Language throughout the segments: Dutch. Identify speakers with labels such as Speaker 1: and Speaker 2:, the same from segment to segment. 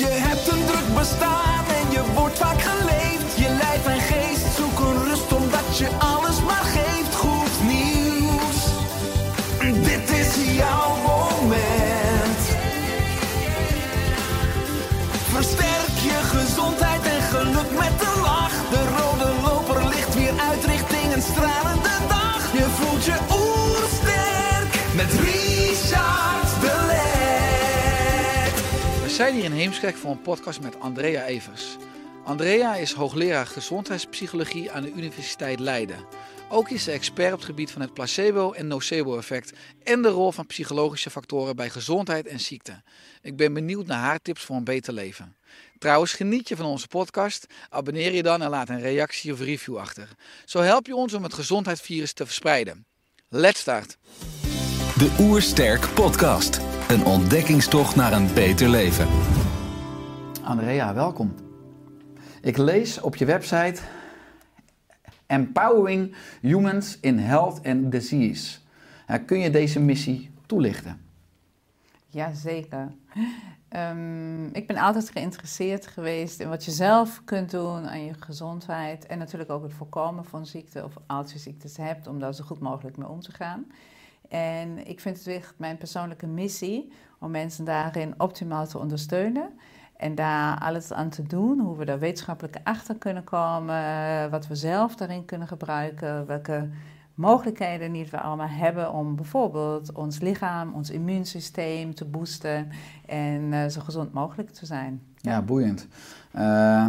Speaker 1: Je hebt een druk bestaan en je wordt vaak geleefd. Je lijf en geest zoeken rust omdat je alles maar geeft. Goed nieuws, dit is jouw moment. Versterk
Speaker 2: zijn hier in Heemskerk voor een podcast met Andrea Evers. Andrea is hoogleraar gezondheidspsychologie aan de Universiteit Leiden. Ook is ze expert op het gebied van het placebo- en nocebo-effect en de rol van psychologische factoren bij gezondheid en ziekte. Ik ben benieuwd naar haar tips voor een beter leven. Trouwens, geniet je van onze podcast? Abonneer je dan en laat een reactie of review achter. Zo help je ons om het gezondheidsvirus te verspreiden. Let's start!
Speaker 3: De Oersterk Podcast. Een ontdekkingstocht naar een beter leven.
Speaker 2: Andrea, welkom. Ik lees op je website Empowering Humans in Health and Disease. Kun je deze missie toelichten?
Speaker 4: Jazeker. Um, ik ben altijd geïnteresseerd geweest in wat je zelf kunt doen aan je gezondheid. En natuurlijk ook het voorkomen van ziekte of als je ziektes hebt, om daar zo goed mogelijk mee om te gaan. En ik vind het echt mijn persoonlijke missie om mensen daarin optimaal te ondersteunen. En daar alles aan te doen, hoe we daar wetenschappelijk achter kunnen komen, wat we zelf daarin kunnen gebruiken, welke mogelijkheden niet we allemaal hebben om bijvoorbeeld ons lichaam, ons immuunsysteem te boosten en uh, zo gezond mogelijk te zijn.
Speaker 2: Ja, boeiend. Uh,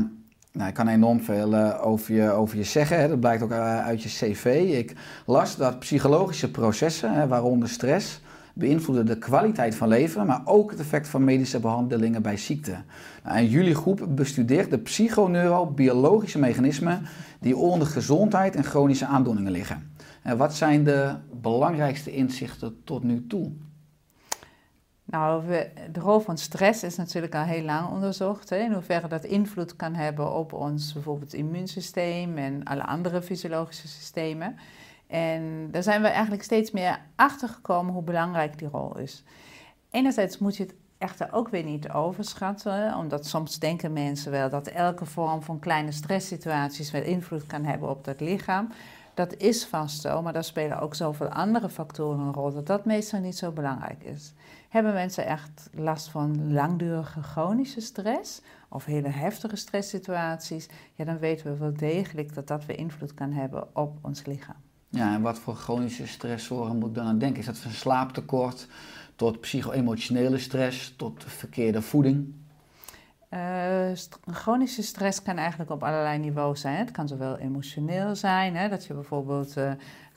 Speaker 2: nou, ik kan enorm veel uh, over, je, over je zeggen. Hè. Dat blijkt ook uit je cv. Ik las dat psychologische processen, hè, waaronder stress, beïnvloeden de kwaliteit van leven, maar ook het effect van medische behandelingen bij ziekte. Nou, jullie groep bestudeert de psychoneurobiologische mechanismen die onder gezondheid en chronische aandoeningen liggen. En wat zijn de belangrijkste inzichten tot nu toe?
Speaker 4: Nou, de rol van stress is natuurlijk al heel lang onderzocht. Hè, in hoeverre dat invloed kan hebben op ons bijvoorbeeld immuunsysteem en alle andere fysiologische systemen. En daar zijn we eigenlijk steeds meer achter gekomen hoe belangrijk die rol is. Enerzijds moet je het echter ook weer niet overschatten, omdat soms denken mensen wel dat elke vorm van kleine stresssituaties wel invloed kan hebben op dat lichaam. Dat is vast zo, maar daar spelen ook zoveel andere factoren een rol dat dat meestal niet zo belangrijk is. Hebben mensen echt last van langdurige chronische stress of hele heftige stresssituaties, ja, dan weten we wel degelijk dat dat weer invloed kan hebben op ons lichaam.
Speaker 2: Ja, en wat voor chronische stressoren moet ik dan aan denken? Is dat van slaaptekort tot psycho-emotionele stress, tot verkeerde voeding?
Speaker 4: Uh, st chronische stress kan eigenlijk op allerlei niveaus zijn. Het kan zowel emotioneel zijn, hè, dat je bijvoorbeeld uh,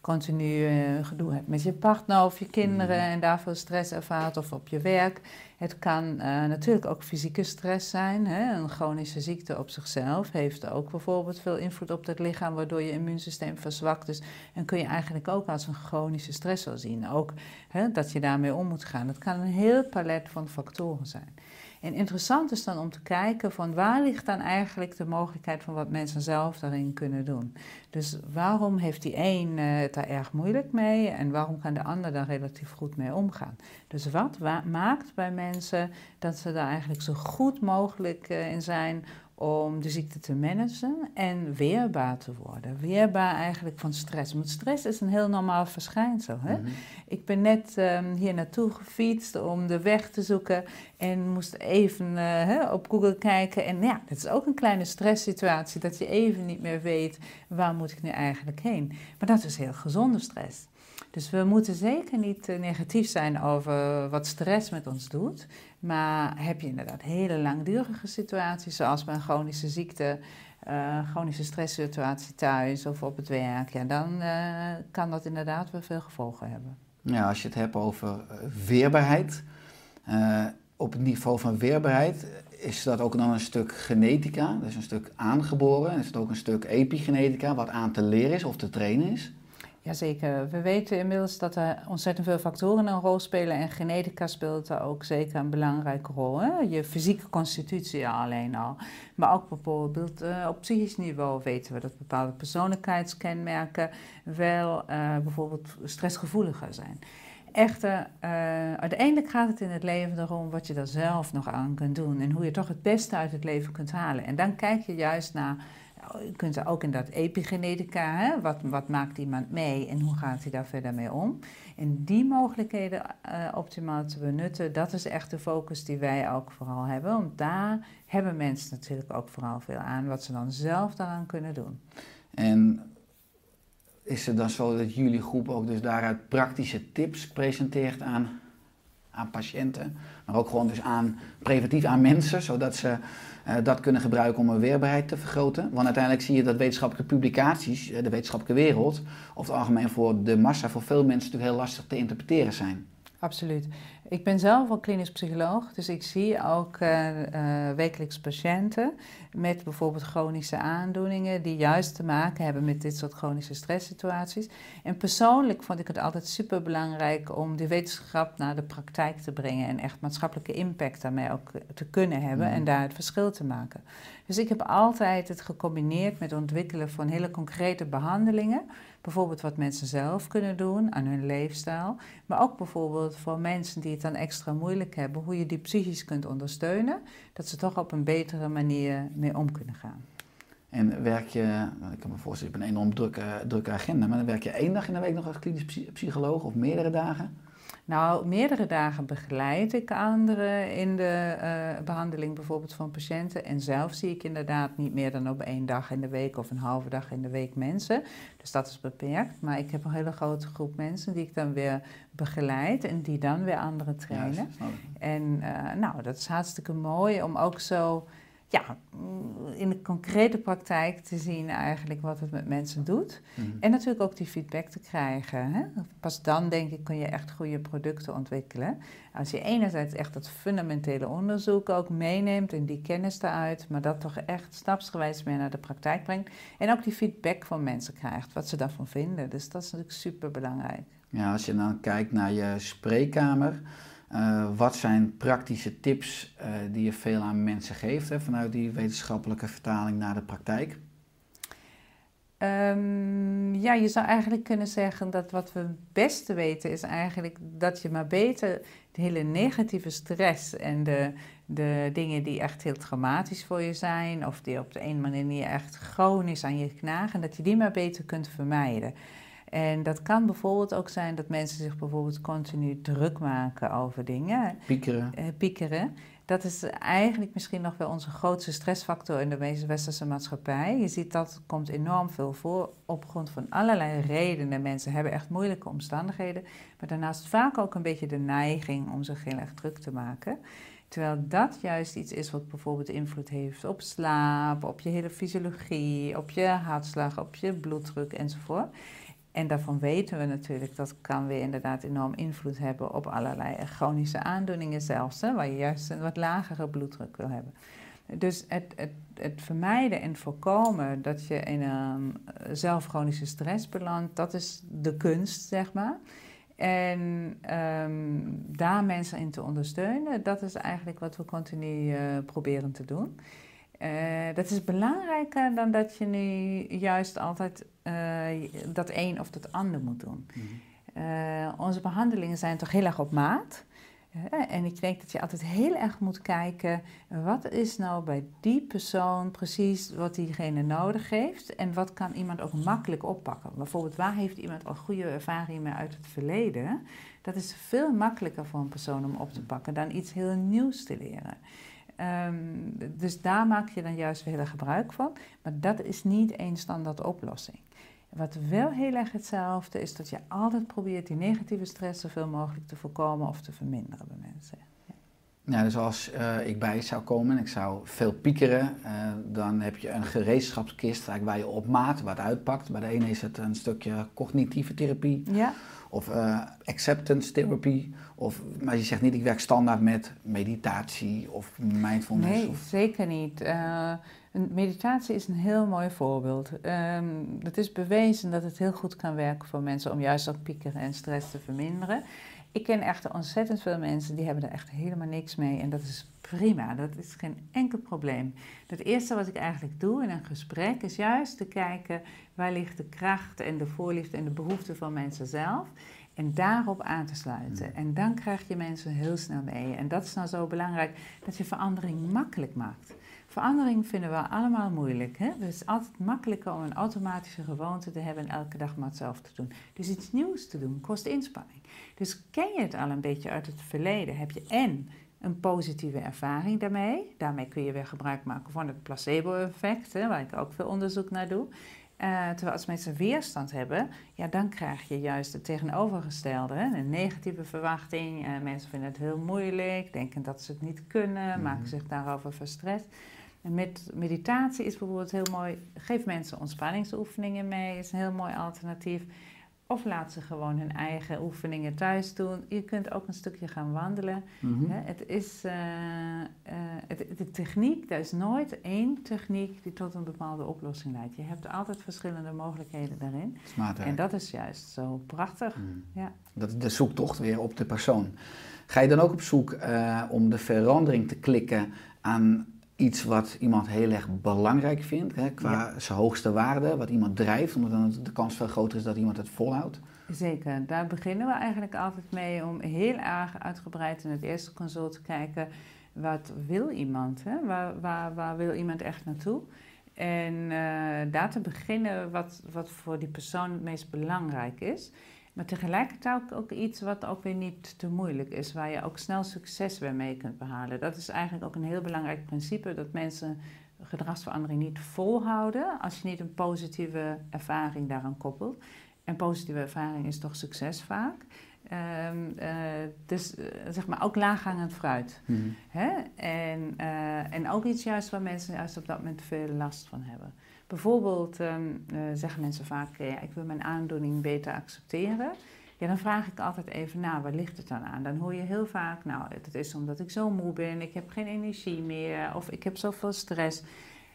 Speaker 4: continu uh, gedoe hebt met je partner of je kinderen en daar veel stress ervaart, of op je werk. Het kan natuurlijk ook fysieke stress zijn. Hè. Een chronische ziekte op zichzelf heeft ook bijvoorbeeld veel invloed op het lichaam, waardoor je immuunsysteem verzwakt is. En kun je eigenlijk ook als een chronische stress wel zien. Ook hè, dat je daarmee om moet gaan. Dat kan een heel palet van factoren zijn. En interessant is dan om te kijken van waar ligt dan eigenlijk de mogelijkheid van wat mensen zelf daarin kunnen doen. Dus waarom heeft die een uh, het daar erg moeilijk mee en waarom kan de ander daar relatief goed mee omgaan? Dus wat maakt bij mensen dat ze daar eigenlijk zo goed mogelijk uh, in zijn om de ziekte te managen en weerbaar te worden. Weerbaar eigenlijk van stress. Want stress is een heel normaal verschijnsel. Hè? Mm -hmm. Ik ben net um, hier naartoe gefietst om de weg te zoeken en moest even uh, hè, op Google kijken. En ja, dat is ook een kleine stresssituatie, dat je even niet meer weet waar moet ik nu eigenlijk heen. Maar dat is heel gezonde stress. Dus we moeten zeker niet uh, negatief zijn over wat stress met ons doet. Maar heb je inderdaad hele langdurige situaties, zoals bij een chronische ziekte, uh, chronische stresssituatie thuis of op het werk, ja, dan uh, kan dat inderdaad wel veel gevolgen hebben.
Speaker 2: Ja, als je het hebt over weerbaarheid, op het niveau van weerbaarheid, is dat ook dan een stuk genetica, dus een stuk aangeboren? Is het ook een stuk epigenetica, wat aan te leren is of te trainen is?
Speaker 4: Jazeker. We weten inmiddels dat er ontzettend veel factoren een rol spelen en genetica speelt daar ook zeker een belangrijke rol. Hè? Je fysieke constitutie alleen al. Maar ook bijvoorbeeld uh, op psychisch niveau weten we dat bepaalde persoonlijkheidskenmerken wel uh, bijvoorbeeld stressgevoeliger zijn. Echter, uh, uiteindelijk gaat het in het leven erom wat je er zelf nog aan kunt doen en hoe je toch het beste uit het leven kunt halen. En dan kijk je juist naar je kunt ook in dat epigenetica, hè? Wat, wat maakt iemand mee en hoe gaat hij daar verder mee om? En die mogelijkheden uh, optimaal te benutten, dat is echt de focus die wij ook vooral hebben. Want daar hebben mensen natuurlijk ook vooral veel aan, wat ze dan zelf daaraan kunnen doen.
Speaker 2: En is het dan zo dat jullie groep ook dus daaruit praktische tips presenteert aan, aan patiënten, maar ook gewoon dus aan preventief aan mensen, zodat ze uh, dat kunnen gebruiken om een weerbaarheid te vergroten. Want uiteindelijk zie je dat wetenschappelijke publicaties, uh, de wetenschappelijke wereld, of het algemeen voor de massa, voor veel mensen natuurlijk heel lastig te interpreteren zijn.
Speaker 4: Absoluut. Ik ben zelf al klinisch psycholoog, dus ik zie ook uh, uh, wekelijks patiënten met bijvoorbeeld chronische aandoeningen die juist te maken hebben met dit soort chronische stresssituaties. En persoonlijk vond ik het altijd super belangrijk om die wetenschap naar de praktijk te brengen en echt maatschappelijke impact daarmee ook te kunnen hebben en daar het verschil te maken. Dus ik heb altijd het gecombineerd met het ontwikkelen van hele concrete behandelingen. Bijvoorbeeld wat mensen zelf kunnen doen aan hun leefstijl. Maar ook bijvoorbeeld voor mensen die het dan extra moeilijk hebben, hoe je die psychisch kunt ondersteunen. Dat ze toch op een betere manier mee om kunnen gaan.
Speaker 2: En werk je, ik kan me voorstellen, je hebt een enorm drukke, drukke agenda, maar dan werk je één dag in de week nog als klinisch psycholoog of meerdere dagen?
Speaker 4: Nou, meerdere dagen begeleid ik anderen in de uh, behandeling bijvoorbeeld van patiënten. En zelf zie ik inderdaad niet meer dan op één dag in de week of een halve dag in de week mensen. Dus dat is beperkt. Maar ik heb een hele grote groep mensen die ik dan weer begeleid en die dan weer anderen trainen. Ja, en uh, nou, dat is hartstikke mooi om ook zo ja, in de concrete praktijk te zien eigenlijk wat het met mensen doet. Mhm. En natuurlijk ook die feedback te krijgen. Hè? Pas dan denk ik kun je echt goede producten ontwikkelen. Als je enerzijds echt dat fundamentele onderzoek ook meeneemt en die kennis eruit, maar dat toch echt stapsgewijs meer naar de praktijk brengt. En ook die feedback van mensen krijgt, wat ze daarvan vinden. Dus dat is natuurlijk super belangrijk.
Speaker 2: Ja, als je dan kijkt naar je spreekkamer. Uh, wat zijn praktische tips uh, die je veel aan mensen geeft hè, vanuit die wetenschappelijke vertaling naar de praktijk?
Speaker 4: Um, ja, je zou eigenlijk kunnen zeggen dat wat we het beste weten is eigenlijk dat je maar beter de hele negatieve stress en de, de dingen die echt heel traumatisch voor je zijn of die op de een manier echt chronisch aan je knagen, dat je die maar beter kunt vermijden. En dat kan bijvoorbeeld ook zijn dat mensen zich bijvoorbeeld continu druk maken over dingen.
Speaker 2: Piekeren.
Speaker 4: Eh, piekeren. Dat is eigenlijk misschien nog wel onze grootste stressfactor in de westerse maatschappij. Je ziet dat komt enorm veel voor op grond van allerlei redenen. Mensen hebben echt moeilijke omstandigheden, maar daarnaast vaak ook een beetje de neiging om zich heel erg druk te maken. Terwijl dat juist iets is wat bijvoorbeeld invloed heeft op slaap, op je hele fysiologie, op je hartslag, op je bloeddruk enzovoort. En daarvan weten we natuurlijk dat kan weer inderdaad enorm invloed hebben op allerlei chronische aandoeningen zelfs, hè, waar je juist een wat lagere bloeddruk wil hebben. Dus het, het, het vermijden en voorkomen dat je in een zelf chronische stress belandt, dat is de kunst, zeg maar. En um, daar mensen in te ondersteunen, dat is eigenlijk wat we continu uh, proberen te doen. Uh, dat is belangrijker dan dat je nu juist altijd uh, dat een of dat ander moet doen. Mm -hmm. uh, onze behandelingen zijn toch heel erg op maat. en ik denk dat je altijd heel erg moet kijken, wat is nou bij die persoon precies wat diegene nodig heeft en wat kan iemand ook makkelijk oppakken. Bijvoorbeeld, waar heeft iemand al goede ervaringen mee uit het verleden? Dat is veel makkelijker voor een persoon om op te pakken dan iets heel nieuws te leren. Um, dus daar maak je dan juist weer gebruik van. Maar dat is niet één standaard oplossing. Wat wel heel erg hetzelfde is, dat je altijd probeert die negatieve stress zoveel mogelijk te voorkomen of te verminderen bij mensen. Ja.
Speaker 2: Ja, dus als eh, ik bij zou komen en ik zou veel piekeren, eh, dan heb je een gereedschapskist waar je op maat wat uitpakt. Bij de ene is het een stukje cognitieve therapie
Speaker 4: Ja,
Speaker 2: of eh, acceptance therapie. Of, maar je zegt niet, ik werk standaard met meditatie of mindfulness.
Speaker 4: nee,
Speaker 2: Of,
Speaker 4: zeker niet. Meditatie is een heel mooi voorbeeld. Ehm, het is bewezen dat het heel goed kan werken voor mensen om juist ook piekeren en stress te verminderen. Ik ken echt ontzettend veel mensen die hebben er echt helemaal niks mee en dat is prima, dat is geen enkel probleem. Het eerste wat ik eigenlijk doe in een gesprek is juist te kijken waar ligt de kracht en de voorliefde en de behoefte van mensen zelf. En daarop aan te sluiten. En dan krijg je mensen heel snel mee. En dat is nou zo belangrijk, dat je verandering makkelijk maakt. Verandering vinden we allemaal moeilijk. Hè? Het is altijd makkelijker om een automatische gewoonte te hebben en elke dag maar hetzelfde te doen. Dus iets nieuws te doen kost inspanning. Dus ken je het al een beetje uit het verleden, heb je en een positieve ervaring daarmee. Daarmee kun je weer gebruik maken van het placebo-effect, waar ik ook veel onderzoek naar doe. Eh, terwijl als mensen weerstand hebben, ja, dan krijg je juist het tegenovergestelde. Hè? Een negatieve verwachting. Eh, mensen vinden het heel moeilijk, denken dat ze het niet kunnen, maken zich daarover verstrest. En met meditatie is bijvoorbeeld heel mooi. Geef mensen ontspanningsoefeningen mee, is een heel mooi alternatief. Of laat ze gewoon hun eigen oefeningen thuis doen. Je kunt ook een stukje gaan wandelen.
Speaker 2: Mhm.
Speaker 4: Het is, eh, eh, het, de techniek, er is nooit één techniek die tot een bepaalde oplossing leidt. Je hebt altijd verschillende mogelijkheden daarin.
Speaker 2: Smart.
Speaker 4: En dat is juist zo prachtig.
Speaker 2: Mm.
Speaker 4: Ja.
Speaker 2: Dat is de zoektocht weer op de persoon. Ga je dan ook op zoek eh, om de verandering te klikken aan iets wat iemand heel erg belangrijk vindt, hè, qua zijn hoogste waarde, wat iemand drijft, omdat dan de kans veel groter is dat iemand het volhoudt?
Speaker 4: Zeker, daar beginnen we eigenlijk altijd mee om heel erg uitgebreid in het eerste consult te kijken. Wat wil iemand? Hè? Waar, waar, waar wil iemand echt naartoe? En eh, daar te beginnen wat, wat voor die persoon het meest belangrijk is. Maar tegelijkertijd ook, ook iets wat ook weer niet te moeilijk is, waar je ook snel succes weer mee kunt behalen. Dat is eigenlijk ook een heel belangrijk principe, dat mensen gedragsverandering niet volhouden als je niet een positieve ervaring daaraan koppelt. En positieve ervaring is toch succes vaak. Ehm, eh, dus eh, zeg maar ook laaghangend fruit. Hè? En, eh, en ook iets juist waar mensen juist op dat moment veel last van hebben. Bijvoorbeeld ehm, eh, zeggen mensen vaak, eh, ja, ik wil mijn aandoening beter accepteren. Ja, dan vraag ik altijd even, nou, waar ligt het dan aan? Dan hoor je heel vaak, nou, het is omdat ik zo moe ben, ik heb geen energie meer of ik heb zoveel stress.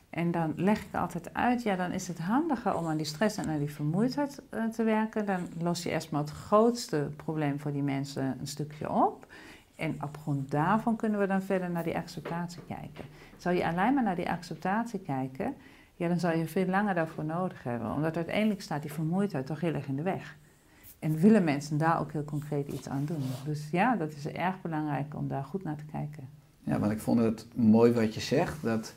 Speaker 4: En dan leg ik altijd uit, ja, dan is het handiger om aan die stress en aan die vermoeidheid eh, te werken. Dan los je eerst maar het grootste probleem voor die mensen een stukje op. En op grond daarvan kunnen we dan verder naar die acceptatie kijken. Zou je alleen maar naar die acceptatie kijken, ja, dan zou je veel langer daarvoor nodig hebben. Omdat uiteindelijk staat die vermoeidheid toch heel erg in de weg. En willen mensen daar ook heel concreet iets aan doen. Dus ja, dat is erg belangrijk om daar goed naar te kijken.
Speaker 2: Ja, want ik vond het mooi wat je zegt, dat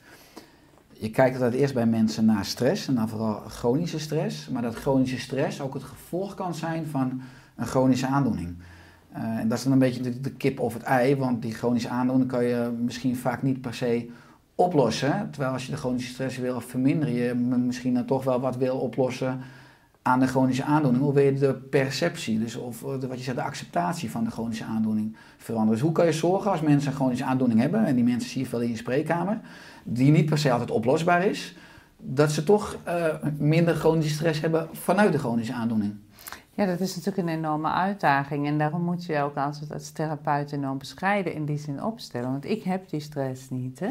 Speaker 2: je kijkt altijd eerst bij mensen naar stress en dan vooral chronische stress, maar dat chronische stress ook het gevolg kan zijn van een chronische aandoening. Eh, en dat is dan een beetje de, de kip of het ei, want die chronische aandoening kan je misschien vaak niet per se oplossen. Terwijl als je de chronische stress wil verminderen, je misschien dan toch wel wat wil oplossen aan de chronische aandoening. Hoe wil je de perceptie, dus of eh, de, wat je zegt, de acceptatie van de chronische aandoening veranderen. Dus hoe kan je zorgen als mensen een chronische aandoening hebben, en die mensen zie je veel in je spreekkamer, die niet per se altijd oplosbaar is, dat ze toch eh, minder chronische stress hebben vanuit de chronische aandoening.
Speaker 4: Ja, dat is natuurlijk een enorme uitdaging. En daarom moet je ook als, als therapeut enorm bescheiden in die zin opstellen. Want ik heb die stress niet. Hè?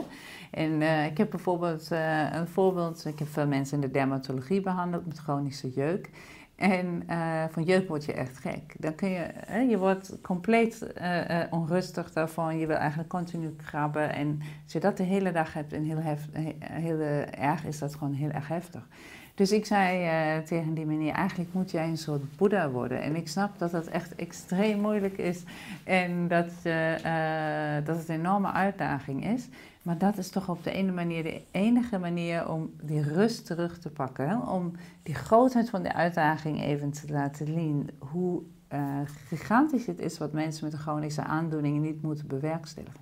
Speaker 4: En eh, ik heb bijvoorbeeld eh, een voorbeeld. Ik heb veel mensen in de dermatologie behandeld met chronische jeuk. En eh, van jeuk word je echt gek. Dan kun je, hè, je wordt compleet onrustig daarvan. Je wil eigenlijk continu krabben. En als je dat de hele dag hebt en heel, hef, he- heel erg is dat gewoon heel erg heftig. Dus ik zei eh, tegen die meneer, eigenlijk moet jij een soort boeddha worden. En ik snap dat dat echt extreem moeilijk is en dat, eh, eh, dat het een enorme uitdaging is. Maar dat is toch op de ene manier de enige manier om die rust terug te pakken. Om die grootheid van de uitdaging even te laten zien. Hoe gigantisch het is wat mensen met een chronische aandoening niet moeten bewerkstelligen.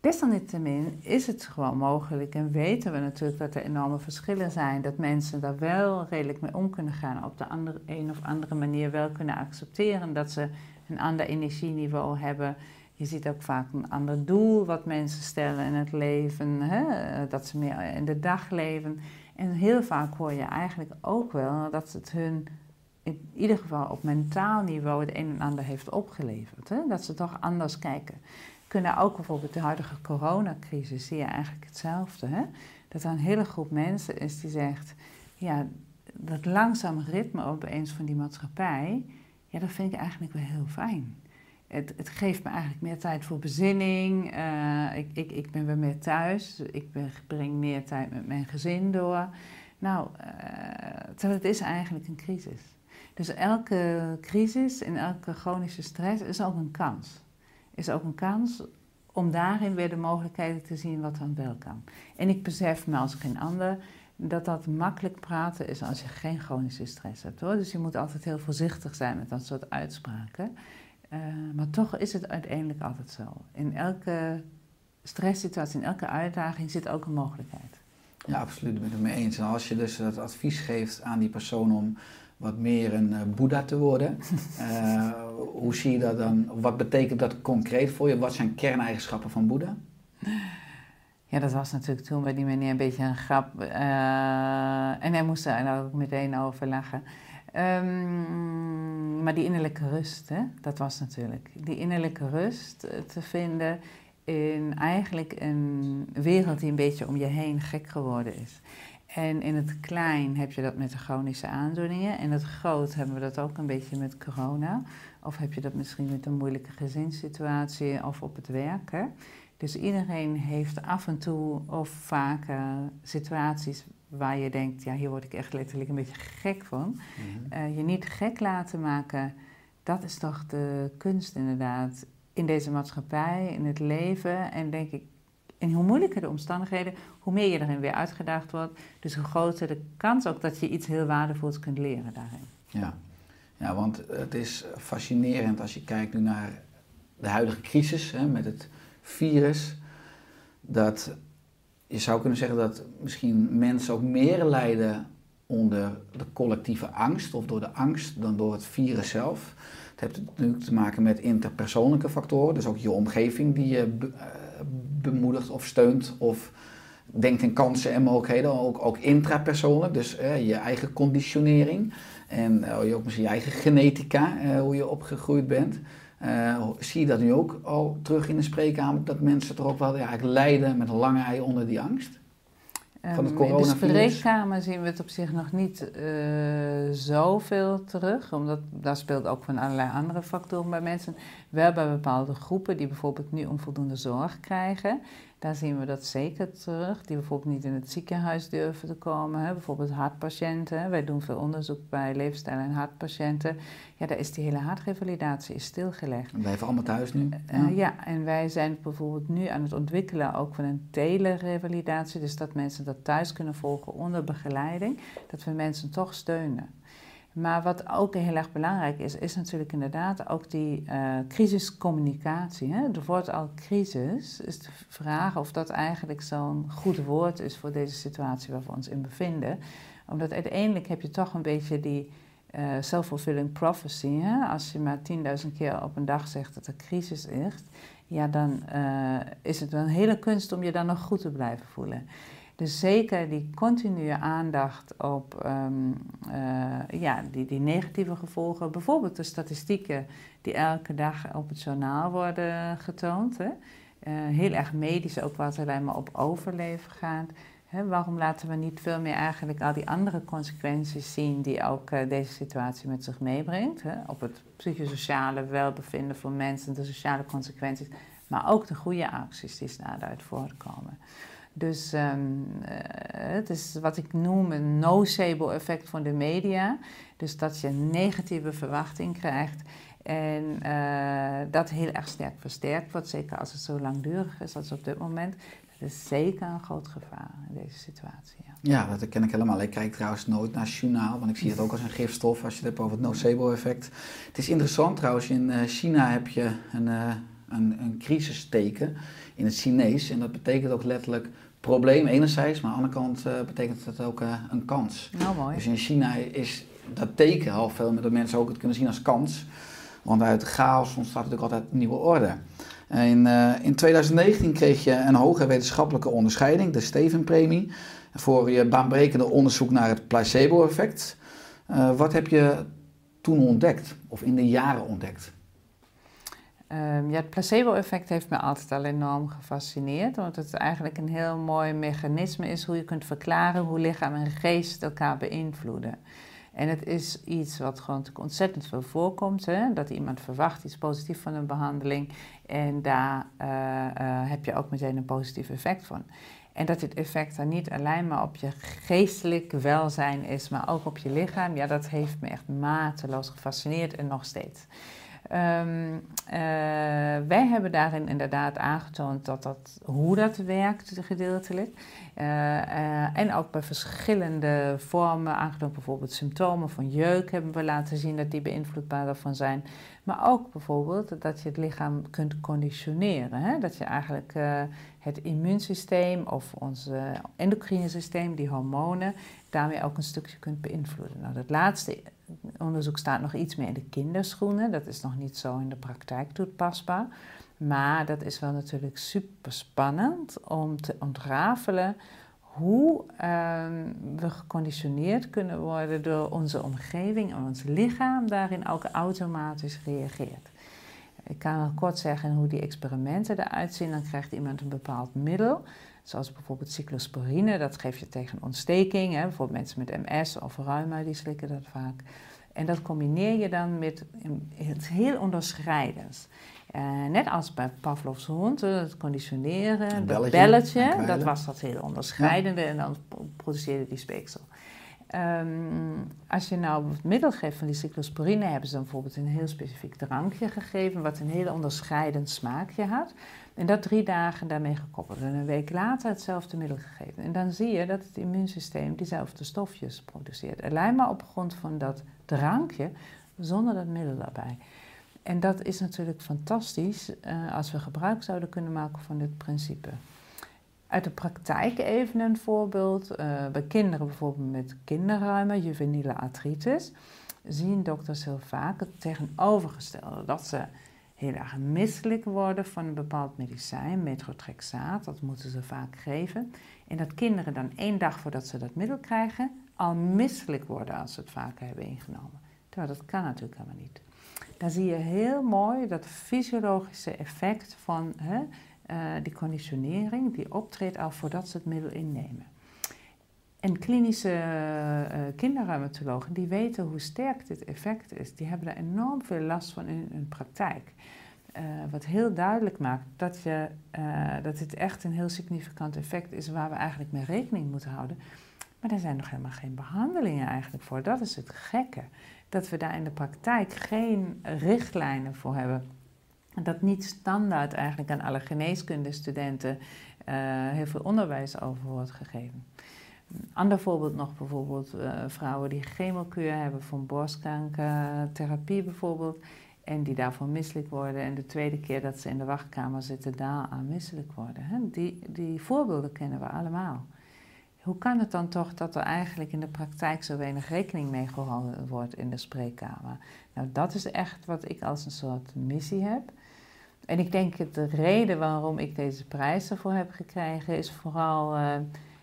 Speaker 4: Desalniettemin is het gewoon mogelijk en weten we natuurlijk dat er enorme verschillen zijn. Dat mensen daar wel redelijk mee om kunnen gaan. Op de andere, een of andere manier wel kunnen accepteren dat ze een ander energieniveau hebben. Je ziet ook vaak een ander doel wat mensen stellen in het leven, hè? dat ze meer in de dag leven. En heel vaak hoor je eigenlijk ook wel dat het hun in ieder geval op mentaal niveau het een en ander heeft opgeleverd. Hè? Dat ze toch anders kijken. Kunnen ook bijvoorbeeld de huidige coronacrisis, zie je eigenlijk hetzelfde. Hè? Dat er een hele groep mensen is die zegt, ja, dat langzame ritme opeens van die maatschappij, ja, dat vind ik eigenlijk wel heel fijn. Het, het geeft me eigenlijk meer tijd voor bezinning. Uh, ik, ik, ik ben weer meer thuis. Ik breng meer tijd met mijn gezin door. Nou, uh, het is eigenlijk een crisis. Dus elke crisis en elke chronische stress is ook een kans. Is ook een kans om daarin weer de mogelijkheden te zien wat dan wel kan. En ik besef me als geen ander dat dat makkelijk praten is als je geen chronische stress hebt. Hoor. Dus je moet altijd heel voorzichtig zijn met dat soort uitspraken. Uh, maar toch is het uiteindelijk altijd zo. In elke stresssituatie, in elke uitdaging zit ook een mogelijkheid.
Speaker 2: Ja, absoluut. Ik ben het mee eens. En als je dus dat advies geeft aan die persoon om wat meer een uh, boeddha te worden, uh, hoe zie je dat dan? Wat betekent dat concreet voor je? Wat zijn kerneigenschappen van boeddha?
Speaker 4: Ja, dat was natuurlijk toen bij die meneer een beetje een grap. Uh, en hij moest er ook meteen over lachen. Um, maar die innerlijke rust, hè, dat was natuurlijk. Die innerlijke rust te vinden in eigenlijk een wereld die een beetje om je heen gek geworden is. En in het klein heb je dat met de chronische aandoeningen. In het groot hebben we dat ook een beetje met corona. Of heb je dat misschien met een moeilijke gezinssituatie of op het werk. Hè? Dus iedereen heeft af en toe of vaker situaties waar je denkt, ja, hier word ik echt letterlijk een beetje gek van. Mhm. Eh, je niet gek laten maken, dat is toch de kunst inderdaad. In deze maatschappij, in het leven. En denk ik, en hoe moeilijker de omstandigheden, hoe meer je erin weer uitgedaagd wordt. Dus hoe groter de kans ook dat je iets heel waardevols kunt leren daarin.
Speaker 2: Ja, ja want het is fascinerend als je kijkt nu naar de huidige crisis hè, met het virus. Dat je zou kunnen zeggen dat misschien mensen ook meer lijden onder de collectieve angst of door de angst dan door het virus zelf. Het heeft natuurlijk te maken met interpersoonlijke factoren, dus ook je omgeving die je eh, bemoedigt of steunt of denkt in kansen en mogelijkheden, ook, ook intrapersoonlijk, dus je eigen conditionering en uh, je ook misschien je eigen genetica, uh, hoe je opgegroeid bent. zie je dat nu ook al terug in de spreekkamer, dat mensen toch ook wel ja, eigenlijk lijden met een lange ei onder die angst?
Speaker 4: Van het um, in de spreekkamer zien we het op zich nog niet uh, zoveel terug, omdat daar speelt ook van allerlei andere factoren bij mensen. Wel bij bepaalde groepen die bijvoorbeeld nu onvoldoende zorg krijgen. Daar zien we dat zeker terug, die bijvoorbeeld niet in het ziekenhuis durven te komen. Hè. Bijvoorbeeld hartpatiënten. Wij doen veel onderzoek bij leefstijl- en hartpatiënten. Ja, daar is die hele hartrevalidatie is stilgelegd.
Speaker 2: En blijven allemaal thuis nu?
Speaker 4: Uh, ja, en wij zijn bijvoorbeeld nu aan het ontwikkelen ook van een telerevalidatie. Dus dat mensen dat thuis kunnen volgen onder begeleiding. Dat we mensen toch steunen. Maar wat ook heel erg belangrijk is, is natuurlijk inderdaad ook die uh, crisiscommunicatie. Hè? Er wordt al crisis, is de vraag of dat eigenlijk zo'n goed woord is voor deze situatie waar we ons in bevinden. Omdat uiteindelijk heb je toch een beetje die uh, self-fulfilling prophecy. Hè? Als je maar 10.000 keer op een dag zegt dat er crisis is, ja, dan uh, is het wel een hele kunst om je dan nog goed te blijven voelen. Dus zeker die continue aandacht op um, uh, ja, die, die negatieve gevolgen. Bijvoorbeeld de statistieken die elke dag op het journaal worden getoond. Hè. Uh, heel erg medisch ook wat alleen maar op overleven gaat. Hè, waarom laten we niet veel meer eigenlijk al die andere consequenties zien die ook uh, deze situatie met zich meebrengt? Hè? Op het psychosociale welbevinden van mensen, de sociale consequenties, maar ook de goede acties die daaruit voortkomen. Dus um, het is wat ik noem een nocebo-effect van de media. Dus dat je een negatieve verwachting krijgt. En uh, dat heel erg sterk versterkt wordt, zeker als het zo langdurig is als op dit moment. Dat is zeker een groot gevaar in deze situatie.
Speaker 2: Ja. dat ken ik helemaal. Ik kijk trouwens nooit naar journaal, want ik zie het ook als een gifstof als je het hebt over het nocebo-effect. Het is interessant trouwens, in China heb je een, een, een crisisteken in het Chinees. En dat betekent ook letterlijk probleem enerzijds, maar aan de andere kant uh, betekent het ook uh, een kans.
Speaker 4: Nou, mooi.
Speaker 2: Dus in China is dat teken al veel de mensen ook het kunnen zien als kans. Want uit chaos ontstaat natuurlijk altijd nieuwe orde. In, eh, in 2019 kreeg je een hoge wetenschappelijke onderscheiding, de Steven-premie, voor je baanbrekende onderzoek naar het placebo-effect. Eh, wat heb je toen ontdekt, of in de jaren ontdekt?
Speaker 4: Ehm, ja, het placebo-effect heeft me altijd al enorm gefascineerd, omdat het eigenlijk een heel mooi mechanisme is hoe je kunt verklaren hoe lichaam en geest elkaar beïnvloeden. En het is iets wat gewoon ontzettend veel voorkomt, hè? dat iemand verwacht iets positiefs van een behandeling en daar eh, eh, heb je ook meteen een positief effect van. En dat dit effect dan niet alleen maar op je geestelijk welzijn is, maar ook op je lichaam, ja, dat heeft me echt mateloos gefascineerd en nog steeds. Um, wij hebben daarin inderdaad aangetoond dat dat, hoe dat werkt gedeeltelijk. Uh, en ook bij verschillende vormen, aangetoond bijvoorbeeld symptomen van jeuk hebben we laten zien dat die beïnvloedbaar daarvan zijn. Maar ook bijvoorbeeld dat je het lichaam kunt conditioneren. Hè? Dat je eigenlijk het immuunsysteem of ons endocrine systeem, die hormonen, daarmee ook een stukje kunt beïnvloeden. Nou, dat laatste onderzoek staat nog iets meer in de kinderschoenen. Dat is nog niet zo in de praktijk toepasbaar. Maar dat is wel natuurlijk super spannend om te ontrafelen hoe ehm, we geconditioneerd kunnen worden door onze omgeving en ons lichaam daarin ook automatisch reageert. Ik kan wel kort zeggen hoe die experimenten eruit zien. Dan krijgt iemand een bepaald middel, zoals bijvoorbeeld cyclosporine. Dat geef je tegen ontsteking. Hè. Bijvoorbeeld mensen met MS of reuma, die slikken dat vaak. En dat combineer je dan met het heel onderscheidends. Uh, net als bij Pavlov's hond, het conditioneren, het belletje, belletje dat was dat heel onderscheidende en dan produceerde die speeksel. Um, als je nou het middel geeft van die cyclosporine, hebben ze dan bijvoorbeeld een heel specifiek drankje gegeven, wat een heel onderscheidend smaakje had. En dat drie dagen daarmee gekoppeld. En een week later hetzelfde middel gegeven. En dan zie je dat het immuunsysteem diezelfde stofjes produceert. Alleen maar op grond van dat drankje, zonder dat middel daarbij. En dat is natuurlijk fantastisch uh, als we gebruik zouden kunnen maken van dit principe. Uit de praktijk even een voorbeeld. Uh, bij kinderen bijvoorbeeld met kinderruime, juveniele artritis, zien dokters heel vaak het tegenovergestelde. Dat ze heel erg misselijk worden van een bepaald medicijn, metrotrexaat, dat moeten ze vaak geven. En dat kinderen dan één dag voordat ze dat middel krijgen, al misselijk worden als ze het vaker hebben ingenomen. Terwijl dat kan natuurlijk helemaal niet. Dan zie je heel mooi dat fysiologische effect van hè, uh, die conditionering, die optreedt al voordat ze het middel innemen. En klinische uh, die weten hoe sterk dit effect is. Die hebben daar enorm veel last van in hun praktijk. Uh, wat heel duidelijk maakt dat, je, dat dit echt een heel significant effect is waar we eigenlijk mee rekening moeten houden. Maar er zijn nog helemaal geen behandelingen eigenlijk voor. Dat is het gekke. Dat we daar in de praktijk geen richtlijnen voor hebben. Dat niet standaard eigenlijk aan alle geneeskundestudenten uh, heel veel onderwijs over wordt gegeven. Een ander voorbeeld nog bijvoorbeeld uh, vrouwen die chemokuur hebben van borstkankertherapie bijvoorbeeld. En die daarvoor misselijk worden en de tweede keer dat ze in de wachtkamer zitten daar aan misselijk worden. Hè? Die, die voorbeelden kennen we allemaal. Hoe kan het dan toch dat er eigenlijk in de praktijk zo weinig rekening mee gehouden wordt in de spreekkamer? Nou, dat is echt wat ik als een soort missie heb. En ik denk dat de reden waarom ik deze prijs ervoor heb gekregen is vooral uh,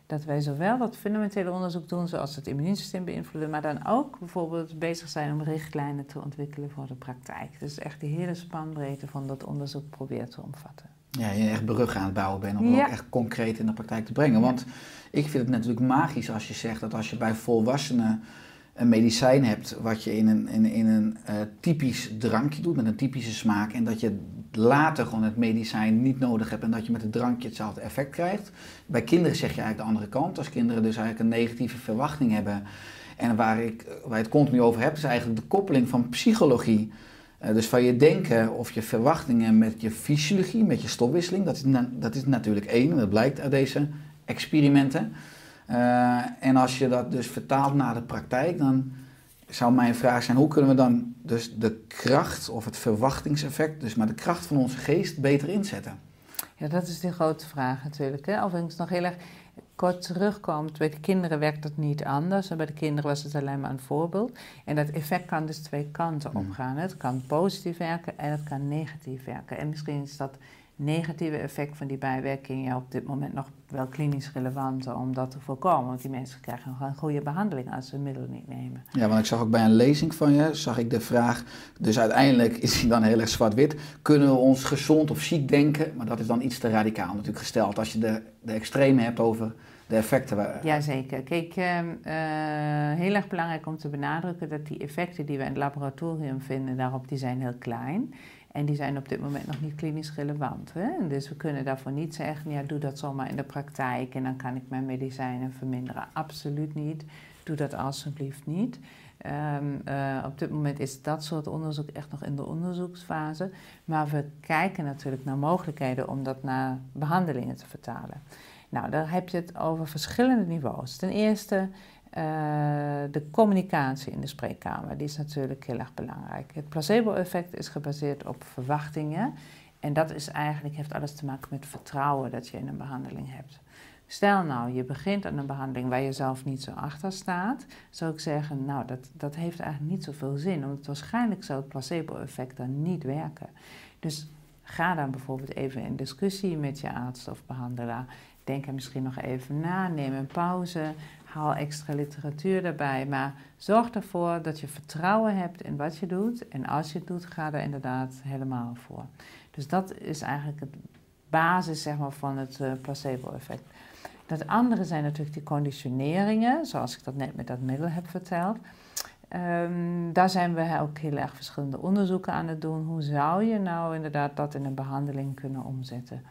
Speaker 4: dat wij zowel dat fundamentele onderzoek doen, zoals het immuunsysteem beïnvloeden, maar dan ook bijvoorbeeld bezig zijn om richtlijnen te ontwikkelen voor de praktijk. Dus echt die hele spanbreedte van dat onderzoek probeert te omvatten.
Speaker 2: Ja, je echt bruggen aan het bouwen bent om ja. ook echt concreet in de praktijk te brengen. Want ik vind het natuurlijk magisch als je zegt dat als je bij volwassenen een medicijn hebt wat je in een, in, in een uh, typisch drankje doet met een typische smaak en dat je later gewoon het medicijn niet nodig hebt en dat je met het drankje hetzelfde effect krijgt. Bij kinderen zeg je eigenlijk de andere kant. Als kinderen dus eigenlijk een negatieve verwachting hebben en waar ik waar het continu over heb, is eigenlijk de koppeling van psychologie. Uh, dus van je denken of je verwachtingen met je fysiologie, met je stofwisseling, dat is, dat is natuurlijk één, en dat blijkt uit deze experimenten. Uh, en als je dat dus vertaalt naar de praktijk, dan zou mijn vraag zijn: hoe kunnen we dan dus de kracht of het verwachtingseffect, dus maar de kracht van onze geest, beter inzetten?
Speaker 4: Ja, dat is de grote vraag natuurlijk. Hè? Overigens nog heel erg. kort terugkomt. Bij de kinderen werkt dat niet anders. En bij de kinderen was het alleen maar een voorbeeld. En dat effect kan dus twee kanten
Speaker 2: Mm.
Speaker 4: opgaan. Het kan positief werken en het kan negatief werken. En misschien is dat negatieve effect van die bijwerking ja, op dit moment nog wel klinisch relevant om dat te voorkomen. Want die mensen krijgen nog een goede behandeling als ze middelen niet nemen.
Speaker 2: Ja, want ik zag ook bij een lezing van je, zag ik de vraag, dus uiteindelijk is hij dan heel erg zwart-wit. Kunnen we ons gezond of ziek denken? Maar dat is dan iets te radicaal natuurlijk gesteld als je de, de extreme hebt over de effecten. waar-
Speaker 4: Jazeker. Kijk, ehm, eh, heel erg belangrijk om te benadrukken dat die effecten die we in het laboratorium vinden daarop, die zijn heel klein. En die zijn op dit moment nog niet klinisch relevant. Hè? Dus we kunnen daarvoor niet zeggen, ja, doe dat zomaar in de praktijk en dan kan ik mijn medicijnen verminderen. Absoluut niet. Doe dat alsjeblieft niet. Ehm, eh, op dit moment is dat soort onderzoek echt nog in de onderzoeksfase. Maar we kijken natuurlijk naar mogelijkheden om dat naar behandelingen te vertalen. Nou, daar heb je het over verschillende niveaus. Ten eerste de communicatie in de spreekkamer. Die is natuurlijk heel erg belangrijk. Het placebo-effect is gebaseerd op verwachtingen. En dat is eigenlijk, heeft alles te maken met vertrouwen dat je in een behandeling hebt. Stel nou, je begint aan een behandeling waar je zelf niet zo achter staat, zou ik zeggen, nou, dat, dat heeft eigenlijk niet zoveel zin, omdat waarschijnlijk zou het placebo-effect dan niet werken. Dus ga dan bijvoorbeeld even in discussie met je arts of behandelaar. Denk er misschien nog even na, neem een pauze, haal extra literatuur daarbij, maar zorg ervoor dat je vertrouwen hebt in wat je doet. En als je het doet, ga er inderdaad helemaal voor. Dus dat is eigenlijk het basis zeg maar, van het uh, placebo-effect. Dat andere zijn natuurlijk die conditioneringen, zoals ik dat net met dat middel heb verteld. Um, daar zijn we ook heel erg verschillende onderzoeken aan het doen. Hoe zou je nou inderdaad dat in een behandeling kunnen omzetten?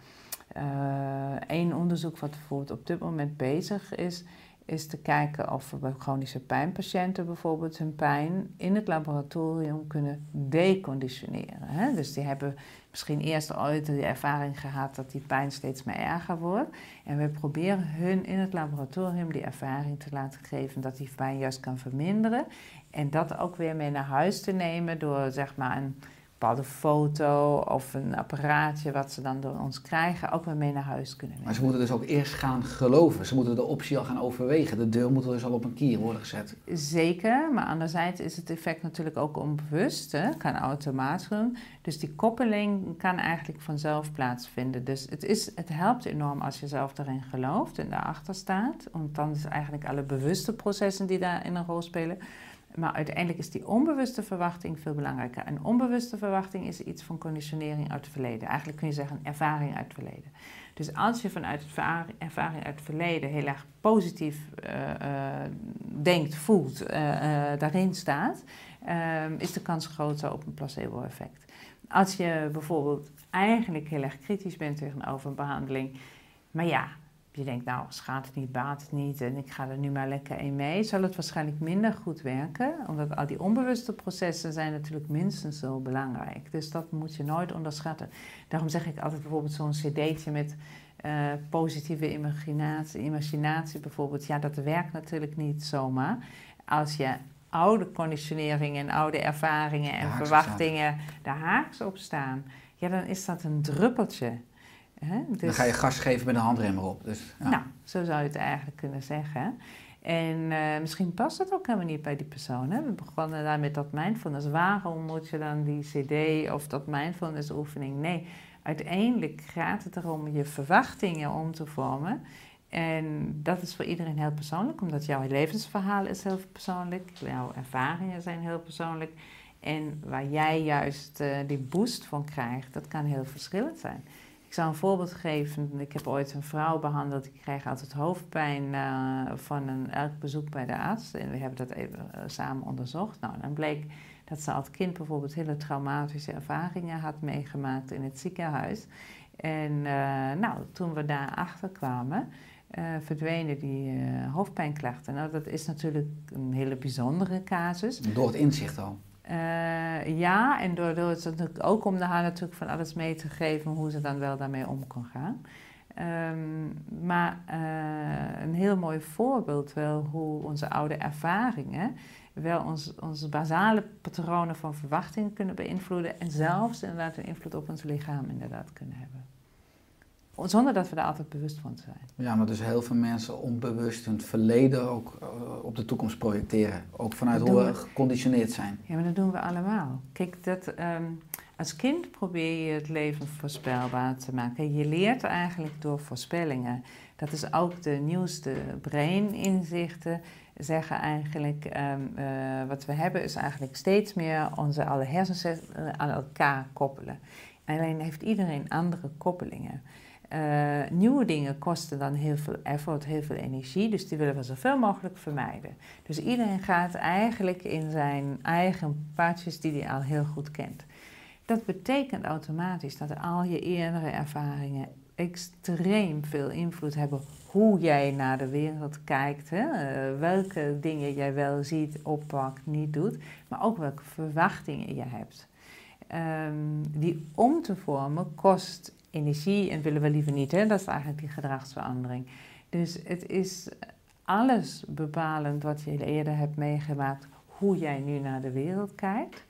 Speaker 4: Eén uh, onderzoek wat bijvoorbeeld op dit moment bezig is, is te kijken of we bij chronische pijnpatiënten bijvoorbeeld hun pijn in het laboratorium kunnen deconditioneren. Hè? Dus die hebben misschien eerst ooit de ervaring gehad dat die pijn steeds meer erger wordt. En we proberen hun in het laboratorium die ervaring te laten geven dat die pijn juist kan verminderen. En dat ook weer mee naar huis te nemen door zeg maar een bepaalde foto of een apparaatje wat ze dan door ons krijgen, ook weer mee naar huis kunnen nemen.
Speaker 2: Maar ze moeten dus ook eerst gaan geloven. Ze moeten de optie al gaan overwegen. De deur moet dus al op een kier worden gezet.
Speaker 4: Zeker, maar anderzijds is het effect natuurlijk ook onbewust, hè? kan automatisch doen. Dus die koppeling kan eigenlijk vanzelf plaatsvinden. Dus het, is, het helpt enorm als je zelf erin gelooft en daarachter staat. Want dan is eigenlijk alle bewuste processen die daarin een rol spelen. Maar uiteindelijk is die onbewuste verwachting veel belangrijker. Een onbewuste verwachting is iets van conditionering uit het verleden. Eigenlijk kun je zeggen ervaring uit het verleden. Dus als je vanuit ervaring uit het verleden heel erg positief uh, uh, denkt, voelt, uh, daarin staat, is de kans groter op een placebo-effect. Als je bijvoorbeeld eigenlijk heel erg kritisch bent tegenover een behandeling, maar ja, je denkt, nou, schaadt het niet, baat het niet en ik ga er nu maar lekker in mee, zal het waarschijnlijk minder goed werken. Omdat al die onbewuste processen zijn natuurlijk minstens zo belangrijk. Dus dat moet je nooit onderschatten. Daarom zeg ik altijd bijvoorbeeld zo'n cd'tje met uh, positieve imaginatie, imaginatie bijvoorbeeld. Ja, dat werkt natuurlijk niet zomaar. Als je oude conditioneringen en oude ervaringen en verwachtingen daar haaks op staan, ja, dan is dat een druppeltje. Hè? Dus,
Speaker 2: Dan ga je gas geven met een handrem erop. Dus, ja.
Speaker 4: Nou, zo zou je het eigenlijk kunnen zeggen. En uh, misschien past het ook helemaal niet bij die persoon. Hè? We begonnen daar met dat mindfulness. Waarom moet je dan die CD of dat mindfulness oefening? Nee, uiteindelijk gaat het erom je verwachtingen om te vormen. En dat is voor iedereen heel persoonlijk, omdat jouw levensverhaal is heel persoonlijk, jouw ervaringen zijn heel persoonlijk. En waar jij juist uh, die boost van krijgt, dat kan heel verschillend zijn. Ik zal een voorbeeld geven. Ik heb ooit een vrouw behandeld. Die kreeg altijd hoofdpijn uh, van een, elk bezoek bij de arts. En we hebben dat even uh, samen onderzocht. Nou, dan bleek dat ze als kind bijvoorbeeld hele traumatische ervaringen had meegemaakt in het ziekenhuis. En uh, nou, toen we daarachter kwamen, verdwenen die hoofdpijnklachten. Nou, dat is natuurlijk een hele bijzondere casus.
Speaker 2: Door het inzicht al.
Speaker 4: Uh, ja, en door, door het ook om haar natuurlijk van alles mee te geven hoe ze dan wel daarmee om kon gaan. Um, maar uh, een heel mooi voorbeeld wel hoe onze oude ervaringen wel ons, onze basale patronen van verwachting kunnen beïnvloeden en zelfs inderdaad een invloed op ons lichaam inderdaad kunnen hebben. Zonder dat we er altijd bewust van zijn.
Speaker 2: Ja, maar dus heel veel mensen onbewust hun verleden ook eh, op de toekomst projecteren. Ook vanuit hoe
Speaker 4: we
Speaker 2: geconditioneerd zijn.
Speaker 4: Ja, maar dat doen we allemaal. Kijk, dat, ehm, als kind probeer je het leven voorspelbaar te maken. Je leert eigenlijk door voorspellingen. Dat is ook de nieuwste brain-inzichten. Zeggen eigenlijk, ehm, eh, wat we hebben is eigenlijk steeds meer onze alle hersens eh, aan elkaar koppelen. Alleen heeft iedereen andere koppelingen. Eh, nieuwe dingen kosten dan heel veel effort, heel veel energie, dus die willen we zoveel mogelijk vermijden. Dus iedereen gaat eigenlijk in zijn eigen paadjes die hij al heel goed kent. Dat betekent automatisch dat al je eerdere ervaringen extreem veel invloed hebben hoe jij naar de wereld kijkt, hè? eh, welke dingen jij wel ziet, oppakt, niet doet, maar ook welke verwachtingen je hebt. Ehm, die om te vormen kost energie en willen we liever niet, hè? dat is eigenlijk die gedragsverandering. Dus het is alles bepalend wat je eerder hebt meegemaakt, hoe jij nu naar de wereld kijkt.